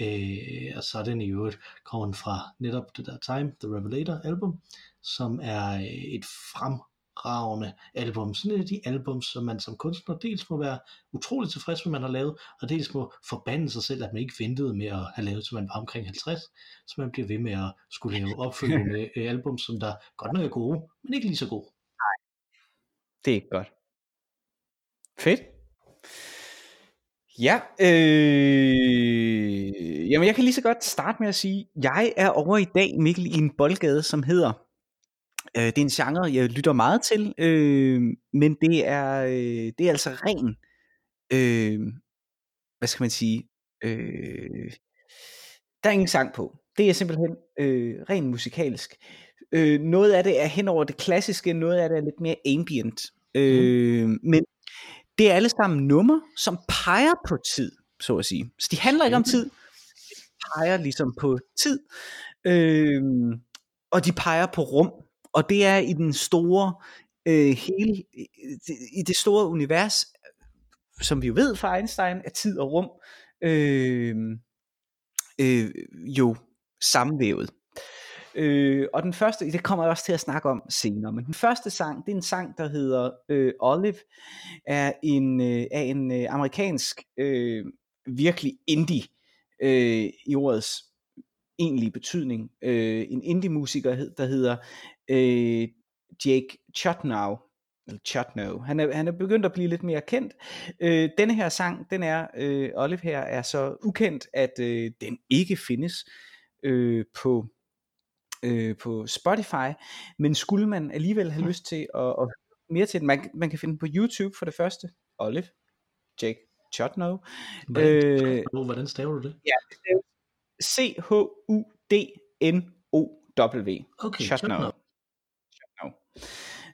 Øh, og så er den i øvrigt kommer fra netop det der Time, The Revelator album, som er et fremragende album. Sådan et af de albums, som man som kunstner dels må være utrolig tilfreds med, man har lavet, og dels må forbande sig selv, at man ikke ventede med at have lavet, til man var omkring 50, så man bliver ved med at skulle lave opfølgende øh, album, som der godt nok er gode, men ikke lige så gode. Det er ikke godt. Fedt. Ja, øh, jamen jeg kan lige så godt starte med at sige, jeg er over i dag, Mikkel, i en boldgade, som hedder, øh, det er en genre, jeg lytter meget til, øh, men det er, øh, det er altså ren, øh, hvad skal man sige, øh, der er ingen sang på. Det er simpelthen øh, ren musikalsk. Øh, noget af det er hen over det klassiske, noget af det er lidt mere ambient. Øh, mm. Men det er alle sammen numre, som peger på tid, så at sige. Så de handler ikke om tid, de peger ligesom på tid, øh, og de peger på rum. Og det er i den store, øh, hele, i det store univers, som vi jo ved fra Einstein, er tid og rum øh, øh, jo sammenvævet. Øh, og den første, det kommer jeg også til at snakke om senere, men den første sang, det er en sang, der hedder øh, Olive, er en, øh, af en øh, amerikansk, øh, virkelig indie, øh, i ordets egentlige betydning, øh, en indie-musiker, der hedder øh, Jake Chotnow, eller Chotnow. Han er, han er begyndt at blive lidt mere kendt. Øh, denne her sang, den er, øh, Olive her, er så ukendt, at øh, den ikke findes øh, på øh, på Spotify, men skulle man alligevel have lyst til at, at mere til den, man, man kan finde den på YouTube for det første, Olive, Jake Chotnow, Hvordan, Øh, hvordan staver du det? ja, det er C-H-U-D-N-O-W, Okay, Chotnow. Chotnow.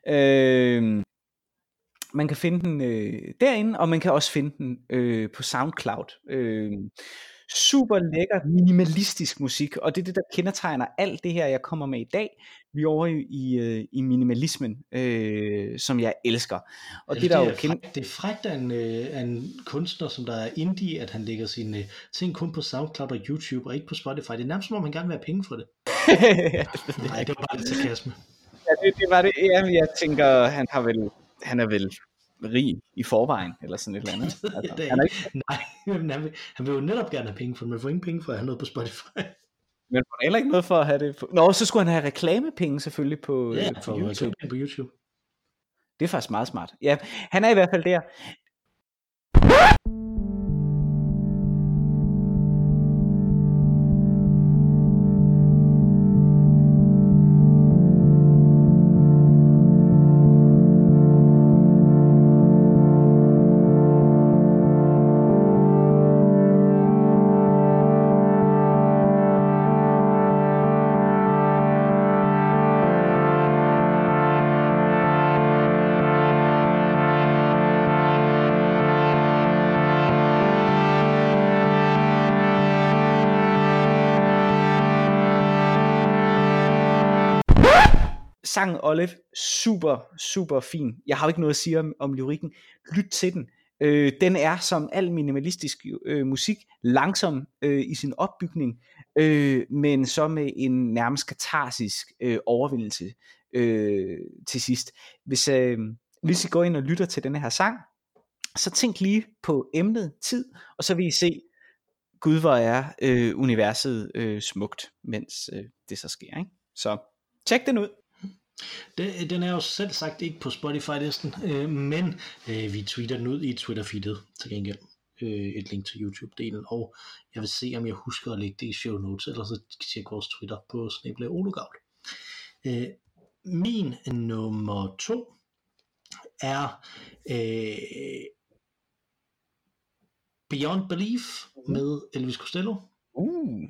Øh, man kan finde den øh, derinde, og man kan også finde den øh, på SoundCloud. Øh, super lækker, minimalistisk musik, og det er det, der kendetegner alt det her, jeg kommer med i dag. Vi er over i, i, øh, i minimalismen, øh, som jeg elsker. Og det, Altså, der det, jo er kende... frækt, det er frækt af en, øh, af en kunstner, som der er indie, at han lægger sine øh, ting kun på SoundCloud og YouTube, og ikke på Spotify. Det er nærmest som om, han gerne vil have penge for det. Nej, det var bare lidt sarkasme. Ja, det, det var det. Jamen, jeg tænker, han har vel, han er vel rig i forvejen, eller sådan et eller andet. Altså, det han er ikke. Nej, han vil, han vil jo netop gerne have penge for det, men får ingen penge for at have noget på Spotify. Men får heller ikke noget for at have det på. Nå, så skulle han have reklamepenge selvfølgelig på, Ja, øh, på YouTube. på YouTube. Det er faktisk meget smart. Ja, han er i hvert fald der. Sangen Olive, super, super fin. Jeg har jo ikke noget at sige om, om lyrikken. Lyt til den. Øh, den er som al minimalistisk øh, musik langsom øh, i sin opbygning, øh, men så med en nærmest katarsisk øh, overvindelse øh, til sidst. Hvis, øh, hvis I går ind og lytter til denne her sang, så tænk lige på emnet tid, og så vil I se, Gud hvor er øh, universet øh, smukt, mens øh, det så sker. Ikke? Så tjek den ud. Den er jo selv sagt ikke på Spotify-listen, øh, men øh, vi tweeter den ud i Twitter-feedet til gengæld. Øh, et link til YouTube-delen, og jeg vil se, om jeg husker at lægge det i show notes, eller så tjek vores Twitter på Snable Olugavl. Øh, min nummer to er øh, Beyond Belief med Elvis Costello. Uh,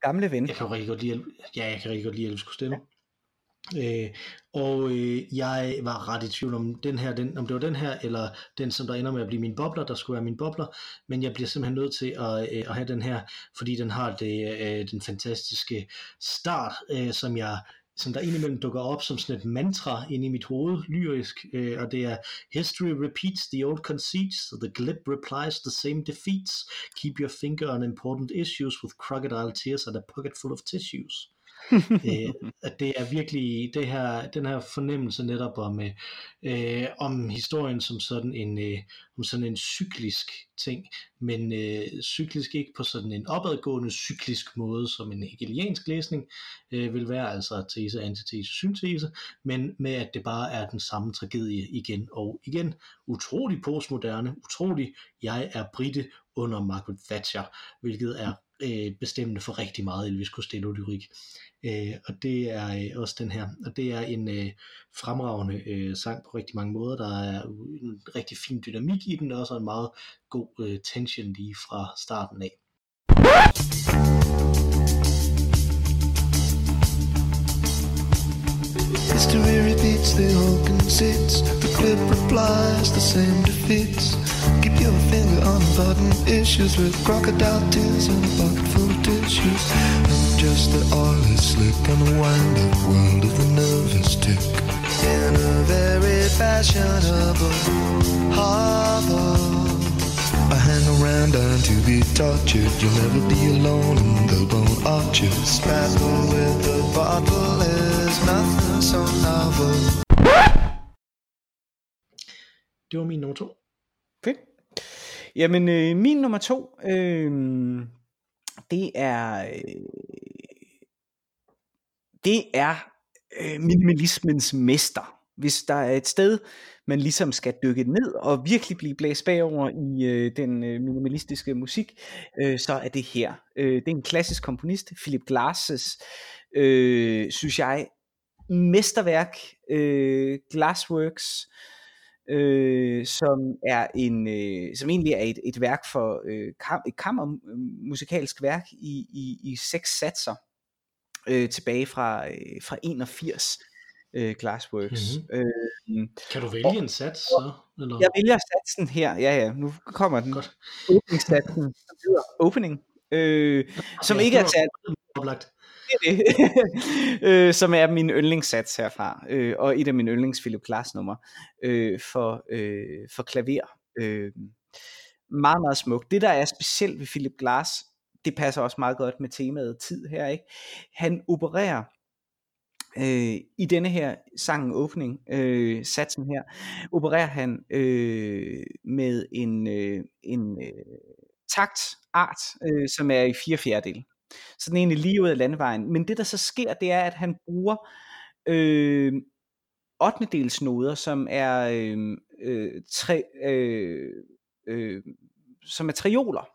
gamle ven. Jeg kan rigtig godt lide, ja, jeg kan rigtig godt lide Elvis Costello. Øh, og øh, jeg var ret i tvivl om den her, den, om det var den her, eller den, som der ender med at blive min bobler, der skulle være min bobler, men jeg bliver simpelthen nødt til at, øh, at have den her, fordi den har det, øh, den fantastiske start, øh, som jeg som der indimellem dukker op som sådan et mantra ind i mit hoved, lyrisk, øh, og det er History repeats the old conceits, the glib replies the same defeats, keep your finger on important issues with crocodile tears and a pocket full of tissues øh, at det er virkelig det her, den her fornemmelse netop om, øh, øh, om historien som sådan en, øh, om sådan en cyklisk ting, men øh, cyklisk ikke på sådan en opadgående cyklisk måde, som en hegeliansk læsning øh, vil være, altså tese, antitese, syntese, men med at det bare er den samme tragedie igen og igen. Utrolig postmoderne, utrolig, jeg er britte under Margaret Thatcher, hvilket er øh, bestemmende for rigtig meget Elvis Costello-lyrik. Øh, og det er øh, også den her, og det er en øh, fremragende øh, sang på rigtig mange måder. Der er en rigtig fin dynamik i den, og også en meget god øh, tension lige fra starten af. History repeats the old conceits. The clip replies the same defeats. Keep your finger on the button. issues with crocodile tears and a pocket full of tissues. And just the oil is slick on the wind-up world of the nervous tick. In a very fashionable harbor. I hang around and to be tortured. You'll never be alone in the bone arches. Battle with the bottle is nothing so novel. Det var min nummer to. Fedt. Jamen, øh, min nummer to, øh, det er, øh, det er øh, minimalismens mester. Hvis der er et sted, man ligesom skal dykke ned og virkelig blive blæst bagover i øh, den øh, minimalistiske musik, øh, så er det her. Øh, det er en klassisk komponist, Philip Glasses, øh, synes jeg, mesterværk, øh, Glassworks, øh, som er en, øh, som egentlig er et, et værk for øh, kam, et kammermusikalsk værk i, i, i seks satser øh, tilbage fra, øh, fra 81 øh, Glassworks. Mhm. Øh, Kan du vælge en sats så? Eller? jeg vælger satsen her, ja ja, nu kommer den. Åbningssatsen, Opening, øh, som Ja, ikke er sat Oplagt det er det. øh, som er min yndlingssats herfra, øh, og et af mine yndlings Philip Glass nummer øh, for, øh, for klaver. Øh, meget, meget smukt. Det, der er specielt ved Philip Glass, det passer også meget godt med temaet tid her, ikke? Han opererer øh, i denne her sangen åbning, øh, satsen her, opererer han øh, med en, øh, en øh, taktart, øh, som er i fire fjerdedel. Så den er egentlig lige ud af landevejen. Men det der så sker, det er, at han bruger øh, 8. noder, som er øh, øh, tre, øh, øh, som er trioler.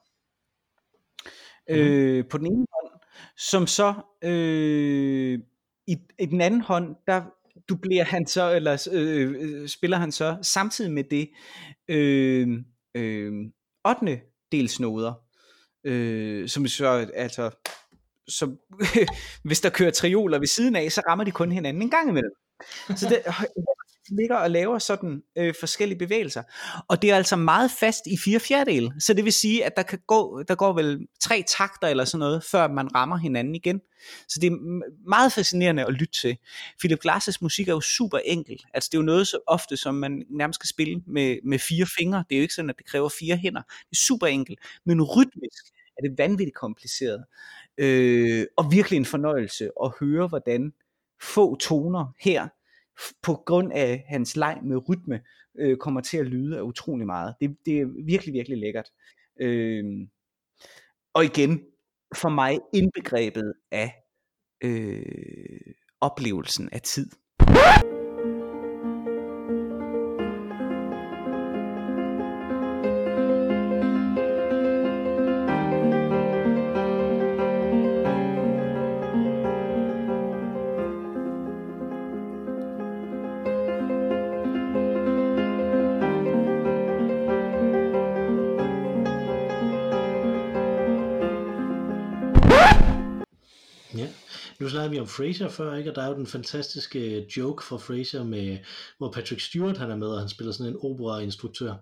Øh, på den ene hånd, som så øh, i, i den anden hånd, der dublerer han så, eller øh, øh, spiller han så samtidig med det øh, øh, 8. delsnoder, øh, som så altså som, hvis der kører trioler ved siden af, så rammer de kun hinanden en gang imellem. Så det ligger og laver sådan øh, forskellige bevægelser. Og det er altså meget fast i fire fjerdedele. Så det vil sige, at der, kan gå, der går vel tre takter eller sådan noget, før man rammer hinanden igen. Så det er meget fascinerende at lytte til. Philip Glass' musik er jo super enkel. Altså det er jo noget så ofte, som man nærmest skal spille med, med fire fingre. Det er jo ikke sådan, at det kræver fire hænder. Det er super enkelt. Men rytmisk er det vanvittigt kompliceret. Øh, og virkelig en fornøjelse at høre, hvordan få toner her, f- på grund af hans leg med rytme, øh, kommer til at lyde af utrolig meget. Det, det er virkelig, virkelig lækkert. Øh, og igen, for mig indbegrebet af øh, oplevelsen af tid. Snakkede vi om Fraser før, ikke? og der er jo den fantastiske joke fra Fraser, med, hvor Patrick Stewart han er med, og han spiller sådan en opera-instruktør,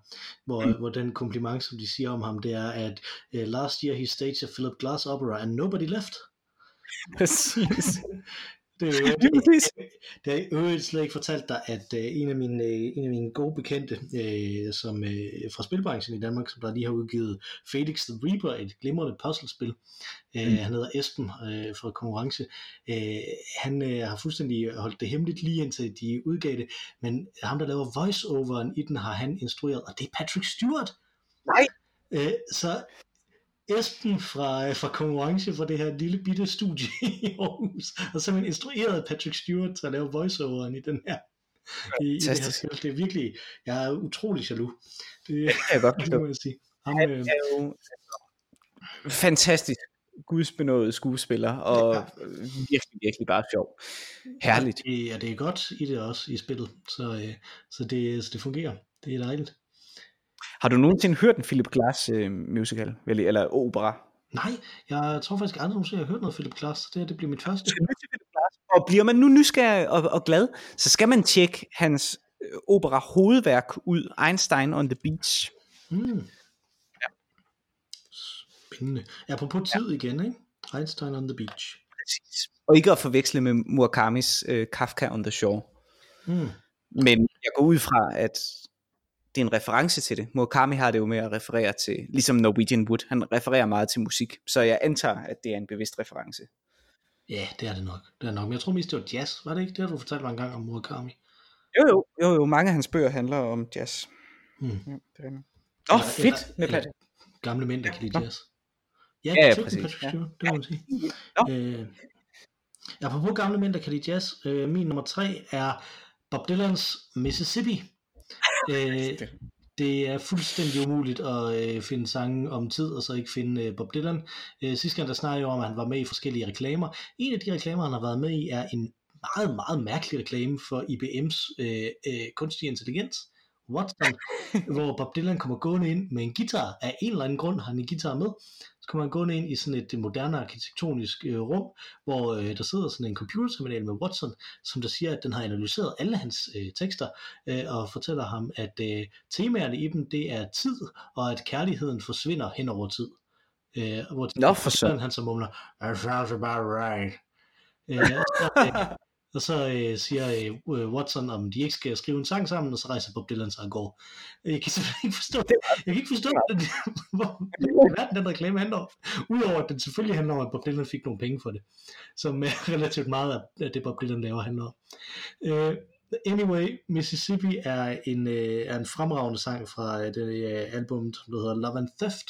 hvor, mm. hvor den kompliment, som de siger om ham, det er, at uh, last year he staged a Philip Glass opera, and nobody left. Præcis. Det er jo Det er det i øvrigt slet ikke fortalt dig, at øh, en, af mine, øh, en af mine gode bekendte øh, som, øh, fra spilbranchen i Danmark, som der lige har udgivet Felix the Reaper, et glimrende puzzlespil, øh, Mm. han hedder Esben øh, fra Konkurrence, øh, han øh, har fuldstændig holdt det hemmeligt lige indtil de udgav det, men ham der laver voiceoveren i den, har han instrueret, og det er Patrick Stewart. Nej. Så Esben fra, øh, fra konkurrence fra det her lille bitte studie i Aarhus, og simpelthen instrueret Patrick Stewart til at lave voiceoveren i den her i, i det her. Det er virkelig, jeg er utrolig jaloux. Det, Det kan jeg godt det må jeg sige. Ham, Han øh, er jo fantastisk gudsbenået skuespiller, og Ja. virkelig, virkelig bare sjov. Herligt. ja, det er godt i det også, i spillet, så, øh, så, det, så det fungerer. Det er dejligt. Har du nogensinde hørt en Philip Glass øh, musical, eller, eller opera? Nej, jeg tror faktisk aldrig nogensinde, jeg har hørt noget Philip Glass, så det her det bliver mit første. Skal lytte til Philip Glass, og bliver man nu nysgerrig og, og glad, så skal man tjekke hans øh, opera hovedværk ud, Einstein on the Beach. Mm. Spændende. Apropos tid ja. igen, ikke? Einstein on the beach. Præcis. Og ikke at forveksle med Murakamis øh, Kafka on the Shore. Mm. Men jeg går ud fra, at det er en reference til det. Murakami har det jo med at referere til, ligesom Norwegian Wood, han refererer meget til musik, så jeg antager, at det er en bevidst reference. Ja, det er det nok. Det er nok. Men jeg tror mest, det var jazz. Var det ikke det, har du fortalt mig en gang om Murakami? Jo, jo, jo, jo mange af hans bøger handler om jazz. Mm. Ja, det er. Åh, oh, Eller- fedt med eller- Patrick. Gamle mænd, der kan lide jazz. Ja, Ja, ja, det præcis. Patrick Ja. Stewart, det må man sige. Nå. Øh, apropos gamle mænd, der kan lide jazz. Øh, min nummer tre er Bob Dylans Mississippi. Øh, det er fuldstændig umuligt at øh, finde sange om tid, og så ikke finde øh, Bob Dylan. Øh, sidste gang der snakkede jeg om, at han var med i forskellige reklamer. En af de reklamer, han har været med i, er en meget, meget mærkelig reklame for IBM's øh, øh, kunstig intelligens. Watson, hvor Bob Dylan kommer gående ind med en guitar. Af en eller anden grund har han en guitar med. Så kommer han gående ind i sådan et moderne arkitektonisk øh, rum, hvor øh, der sidder sådan en computerterminal med Watson, som der siger, at den har analyseret alle hans øh, tekster, øh, og fortæller ham, at øh, temaerne i dem, det er tid, og at kærligheden forsvinder hen over tid. Øh, hvor Nå, for søren. han så mumler, that sounds about right. Øh, så, øh, og så øh, siger øh, Watson, om de ikke skal skrive en sang sammen, og så rejser Bob Dylan sig og går. Jeg kan simpelthen ikke forstå, jeg kan ikke forstå, den, hvor, hvad den reklame handler om. Udover at den selvfølgelig handler om, at Bob Dylan fik nogle penge for det, som er relativt meget af det, Bob Dylan laver handler om. Øh, anyway, Mississippi er en, øh, er en fremragende sang fra øh, det øh, album, som der hedder Love and Theft,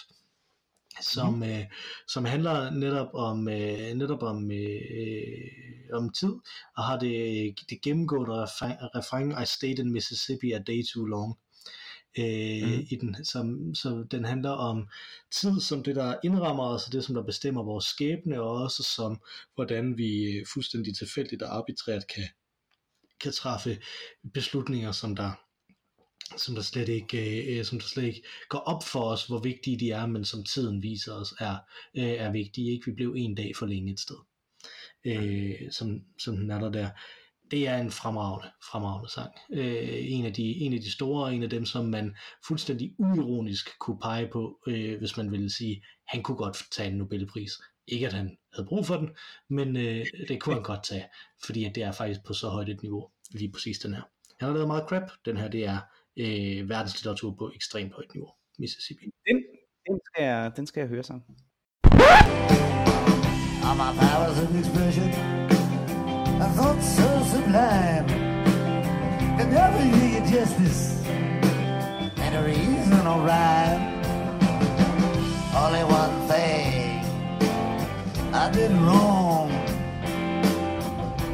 som, mm. øh, som handler netop om øh, netop om, øh, om tid, og har det, det gennemgående refræng I stayed in Mississippi a day too long. Øh, Mhm. i den, som, så den handler om tid som det, der indrammer os, og det, som der bestemmer vores skæbne, og også som, hvordan vi øh, fuldstændig tilfældigt og arbitrært kan, kan træffe beslutninger, som der, som der slet ikke, øh, som der slet ikke går op for os, hvor vigtige de er, men som tiden viser os er, øh, er vigtige. Ikke? Vi blev en dag for længe et sted, øh, som, som den er der der. Det er en fremragende, fremragende sang. Øh, en, af de, en af de store, en af dem, som man fuldstændig uironisk kunne pege på, øh, hvis man ville sige, han kunne godt tage en Nobelpris. Ikke at han havde brug for den, men øh, det kunne han godt tage, fordi at det er faktisk på så højt et niveau, lige præcis den her. Han har lavet meget crap. Den her, det er øh, verdenslitteratur på ekstremt højt niveau. Mississippi. Den, den, skal, jeg, den skal jeg høre så. All my powers of expression, I thought so sublime. Could never you justice, and a reason or rhyme. Only one thing I did wrong.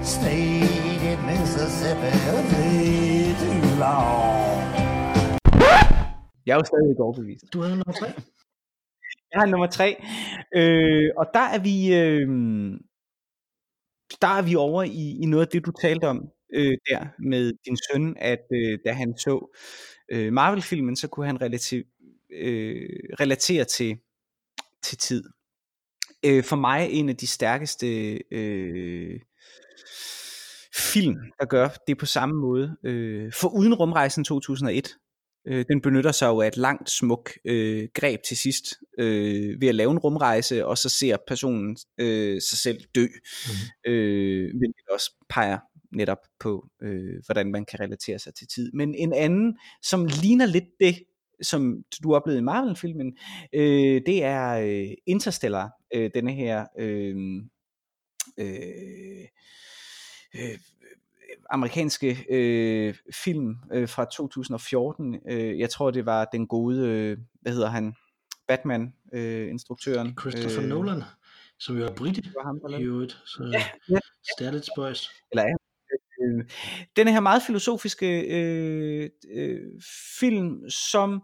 Stayed in Mississippi a day too long. Jeg er jo stadig ikke overbevist. Du havde nummer tre. Jeg har nummer tre. Øh, og der er vi... Øh, der er vi over i, i noget af det, du talte om øh, der med din søn, at øh, da han så øh, Marvel-filmen, så kunne han relative, øh, relatere til, til tid. Øh, for mig en af de stærkeste øh, film, der gør det på samme måde. Øh, for uden rumrejsen 2001, øh, den benytter sig jo af et langt smuk øh, greb til sidst, øh, ved at lave en rumrejse, og så ser personen øh, sig selv dø, mm. øh, hvilket også peger netop på, øh, hvordan man kan relatere sig til tid. Men en anden, som ligner lidt det, som du oplevede i Marvel-filmen, øh, det er øh, Interstellar, øh, denne her øh, øh, øh, amerikanske øh, film øh, fra 2014. Øh, jeg tror, det var den gode, øh, hvad hedder han, Batman-instruktøren. Christopher øh, Nolan, som jo er britisk i øvrigt. Så Ja, ja. det er lidt spøjs. eller er øh, denne her meget filosofiske øh, øh, film, som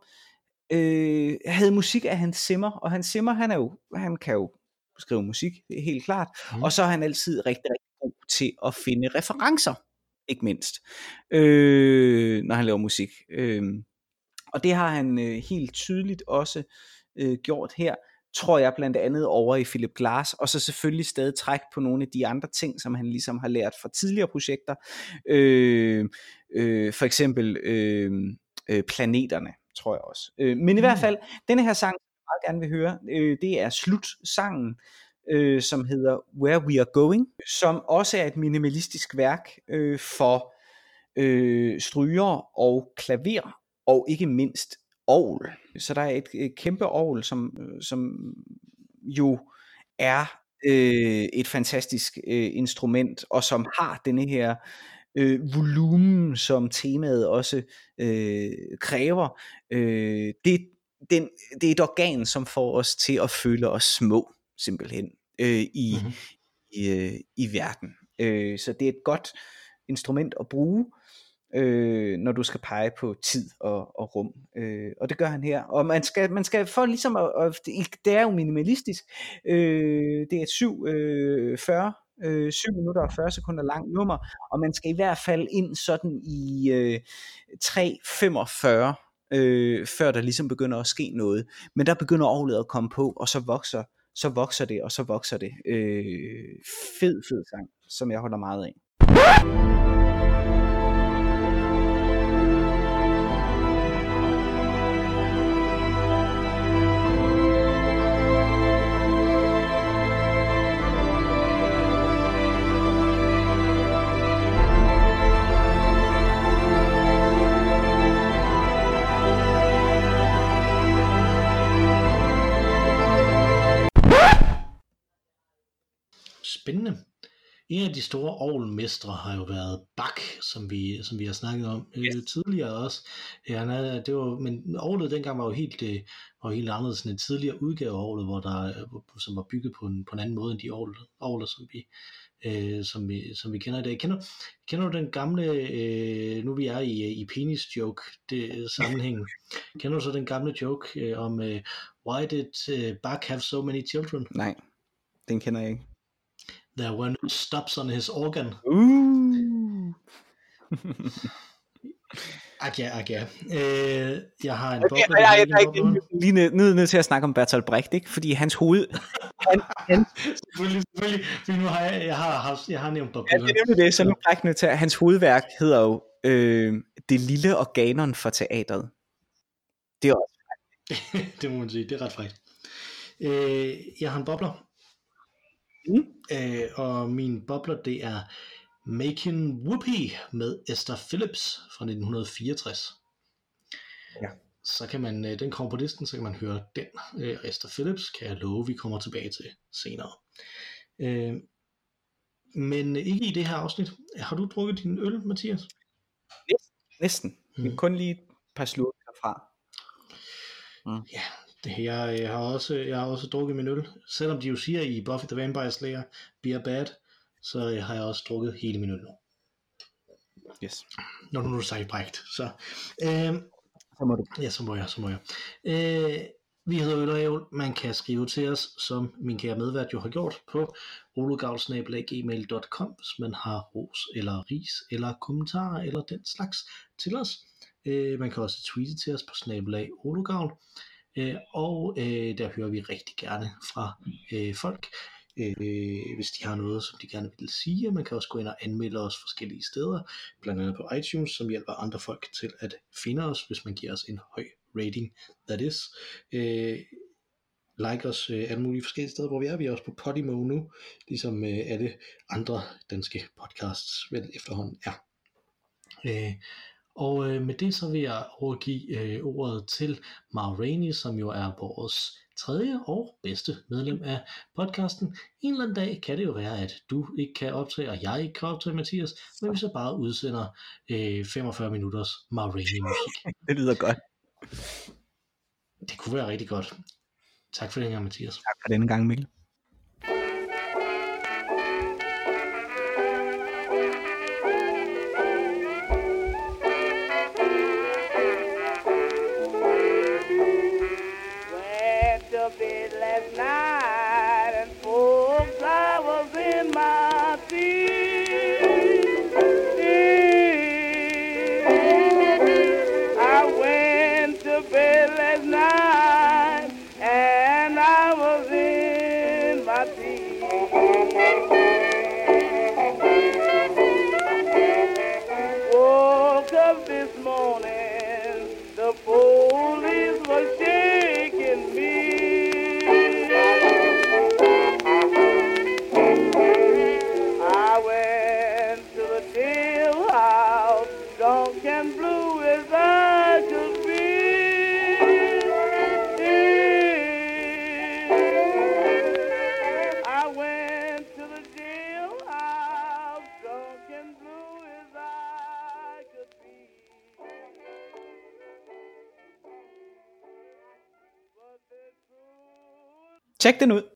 øh, havde musik af Hans Zimmer, og Hans Zimmer, han, er jo, han kan jo skrive musik, det er helt klart, mm. og så er han altid rigtig, rigtig god til at finde referencer, ikke mindst, øh, når han laver musik. Øh, og det har han øh, helt tydeligt også øh, gjort her, tror jeg blandt andet over i Philip Glass, og så selvfølgelig stadig træk på nogle af de andre ting, som han ligesom har lært fra tidligere projekter. Øh, øh, for eksempel øh, øh, Planeterne, tror jeg også. Øh, men i hvert fald, denne her sang, jeg meget gerne vil høre, øh, det er slutsangen, øh, som hedder Where We Are Going, som også er et minimalistisk værk øh, for øh, stryger og klaver, og ikke mindst ovl. Så der er et, et kæmpe ovl, som, øh, som jo er øh, et fantastisk øh, instrument, og som har denne her øh, volumen, som temaet også øh, kræver. Øh, det, den, det er et organ, som får os til at føle os små, simpelthen, øh, i, Mhm. i, øh, i verden. Øh, så det er et godt instrument at bruge, øh, når du skal pege på tid og, og rum. Øh, og det gør han her. Og man skal, man skal for ligesom at, at det er jo minimalistisk. Øh, det er et 7, øh, 40 øh, 7 minutter og 40 sekunder langt nummer, og man skal i hvert fald ind sådan i øh, 3.45, øh, før der ligesom begynder at ske noget. Men der begynder orlet at komme på, og så vokser, så vokser det, og så vokser det. Øh, fed, fed sang, som jeg holder meget af. Spændende. en af de store ovlmestre har jo været Bach, som vi, som vi har snakket om yes. øh, tidligere også. Ja, han er, det var, men ovlet dengang var jo helt, øh, var jo helt anderledes end en tidligere udgave af ovlet, hvor der, øh, som var bygget på en, på en anden måde end de ovler, ovler som vi, øh, som, vi, som vi kender i dag. Kender, kender du den gamle, øh, nu vi er i, i penis joke det, sammenhæng, kender du så den gamle joke øh, om, øh, why did øh, Bach have so many children? Nej, den kender jeg ikke. There were no stops on his organ. Uh. Aga, aga. Øh, jeg har en og jeg, jeg, jeg, jeg, lige nødt nød, nødt til at snakke om Bertolt Brecht, ikke? fordi hans hoved... Han, han, Selvfølgelig, selvfølgelig. Fordi nu har jeg, jeg har, haft, jeg har nævnt Bob ja, det er nemlig det, så nu er nødt til at hans hovedværk hedder jo øh, Det lille organon for teatret. Det er også... det må man sige, det er ret frækt. Øh, jeg har en bobler. Mm. Øh, og min bobler, det er Making Whoopi med Esther Phillips fra 1964. Ja. Så kan man, øh, den kommer på listen, så kan man høre den. Øh, og Esther Phillips kan jeg love, vi kommer tilbage til senere. Øh, men ikke i det her afsnit. Har du drukket din øl, Mathias? Næsten. Mm. Mm. Kun lige et par slurke herfra. Det, jeg, jeg, har også, jeg har også drukket min øl. Selvom de jo siger i Buffy the Vampire Slayer, beer bad, så har jeg også drukket hele min øl nu. Yes. Når du nu sagde brægt. Så, øh, Så må du. ja, så må jeg, så må jeg. Øh, vi hedder Øl og Ævl. Man kan skrive til os, som min kære medvært jo har gjort, på ologavl.gmail.com, hvis man har ros eller ris eller kommentarer eller den slags til os. Øh, man kan også tweete til os på snabelag ologavl. Øh, Øh, og øh, der hører vi rigtig gerne fra øh, folk, øh, hvis de har noget, som de gerne vil sige. Man kan også gå ind og anmelde os forskellige steder, blandt andet på iTunes, som hjælper andre folk til at finde os, hvis man giver os en høj rating, that is. Øh, like os øh, alle mulige forskellige steder, hvor vi er. Vi er også på Podimo nu, ligesom øh, alle andre danske podcasts vel efterhånden er. Øh, og øh, med det så vil jeg overgive øh, ordet til Mar Rainey, som jo er vores tredje og bedste medlem af podcasten. En eller anden dag kan det jo være, at du ikke kan optage, og jeg ikke kan optage, Mathias, men vi så bare udsender øh, 45 minutters Mar Rainey musik. Det lyder godt. Det kunne være rigtig godt. Tak for den her, Mathias. Tak for denne gang, Mikkel. Tjek den ud.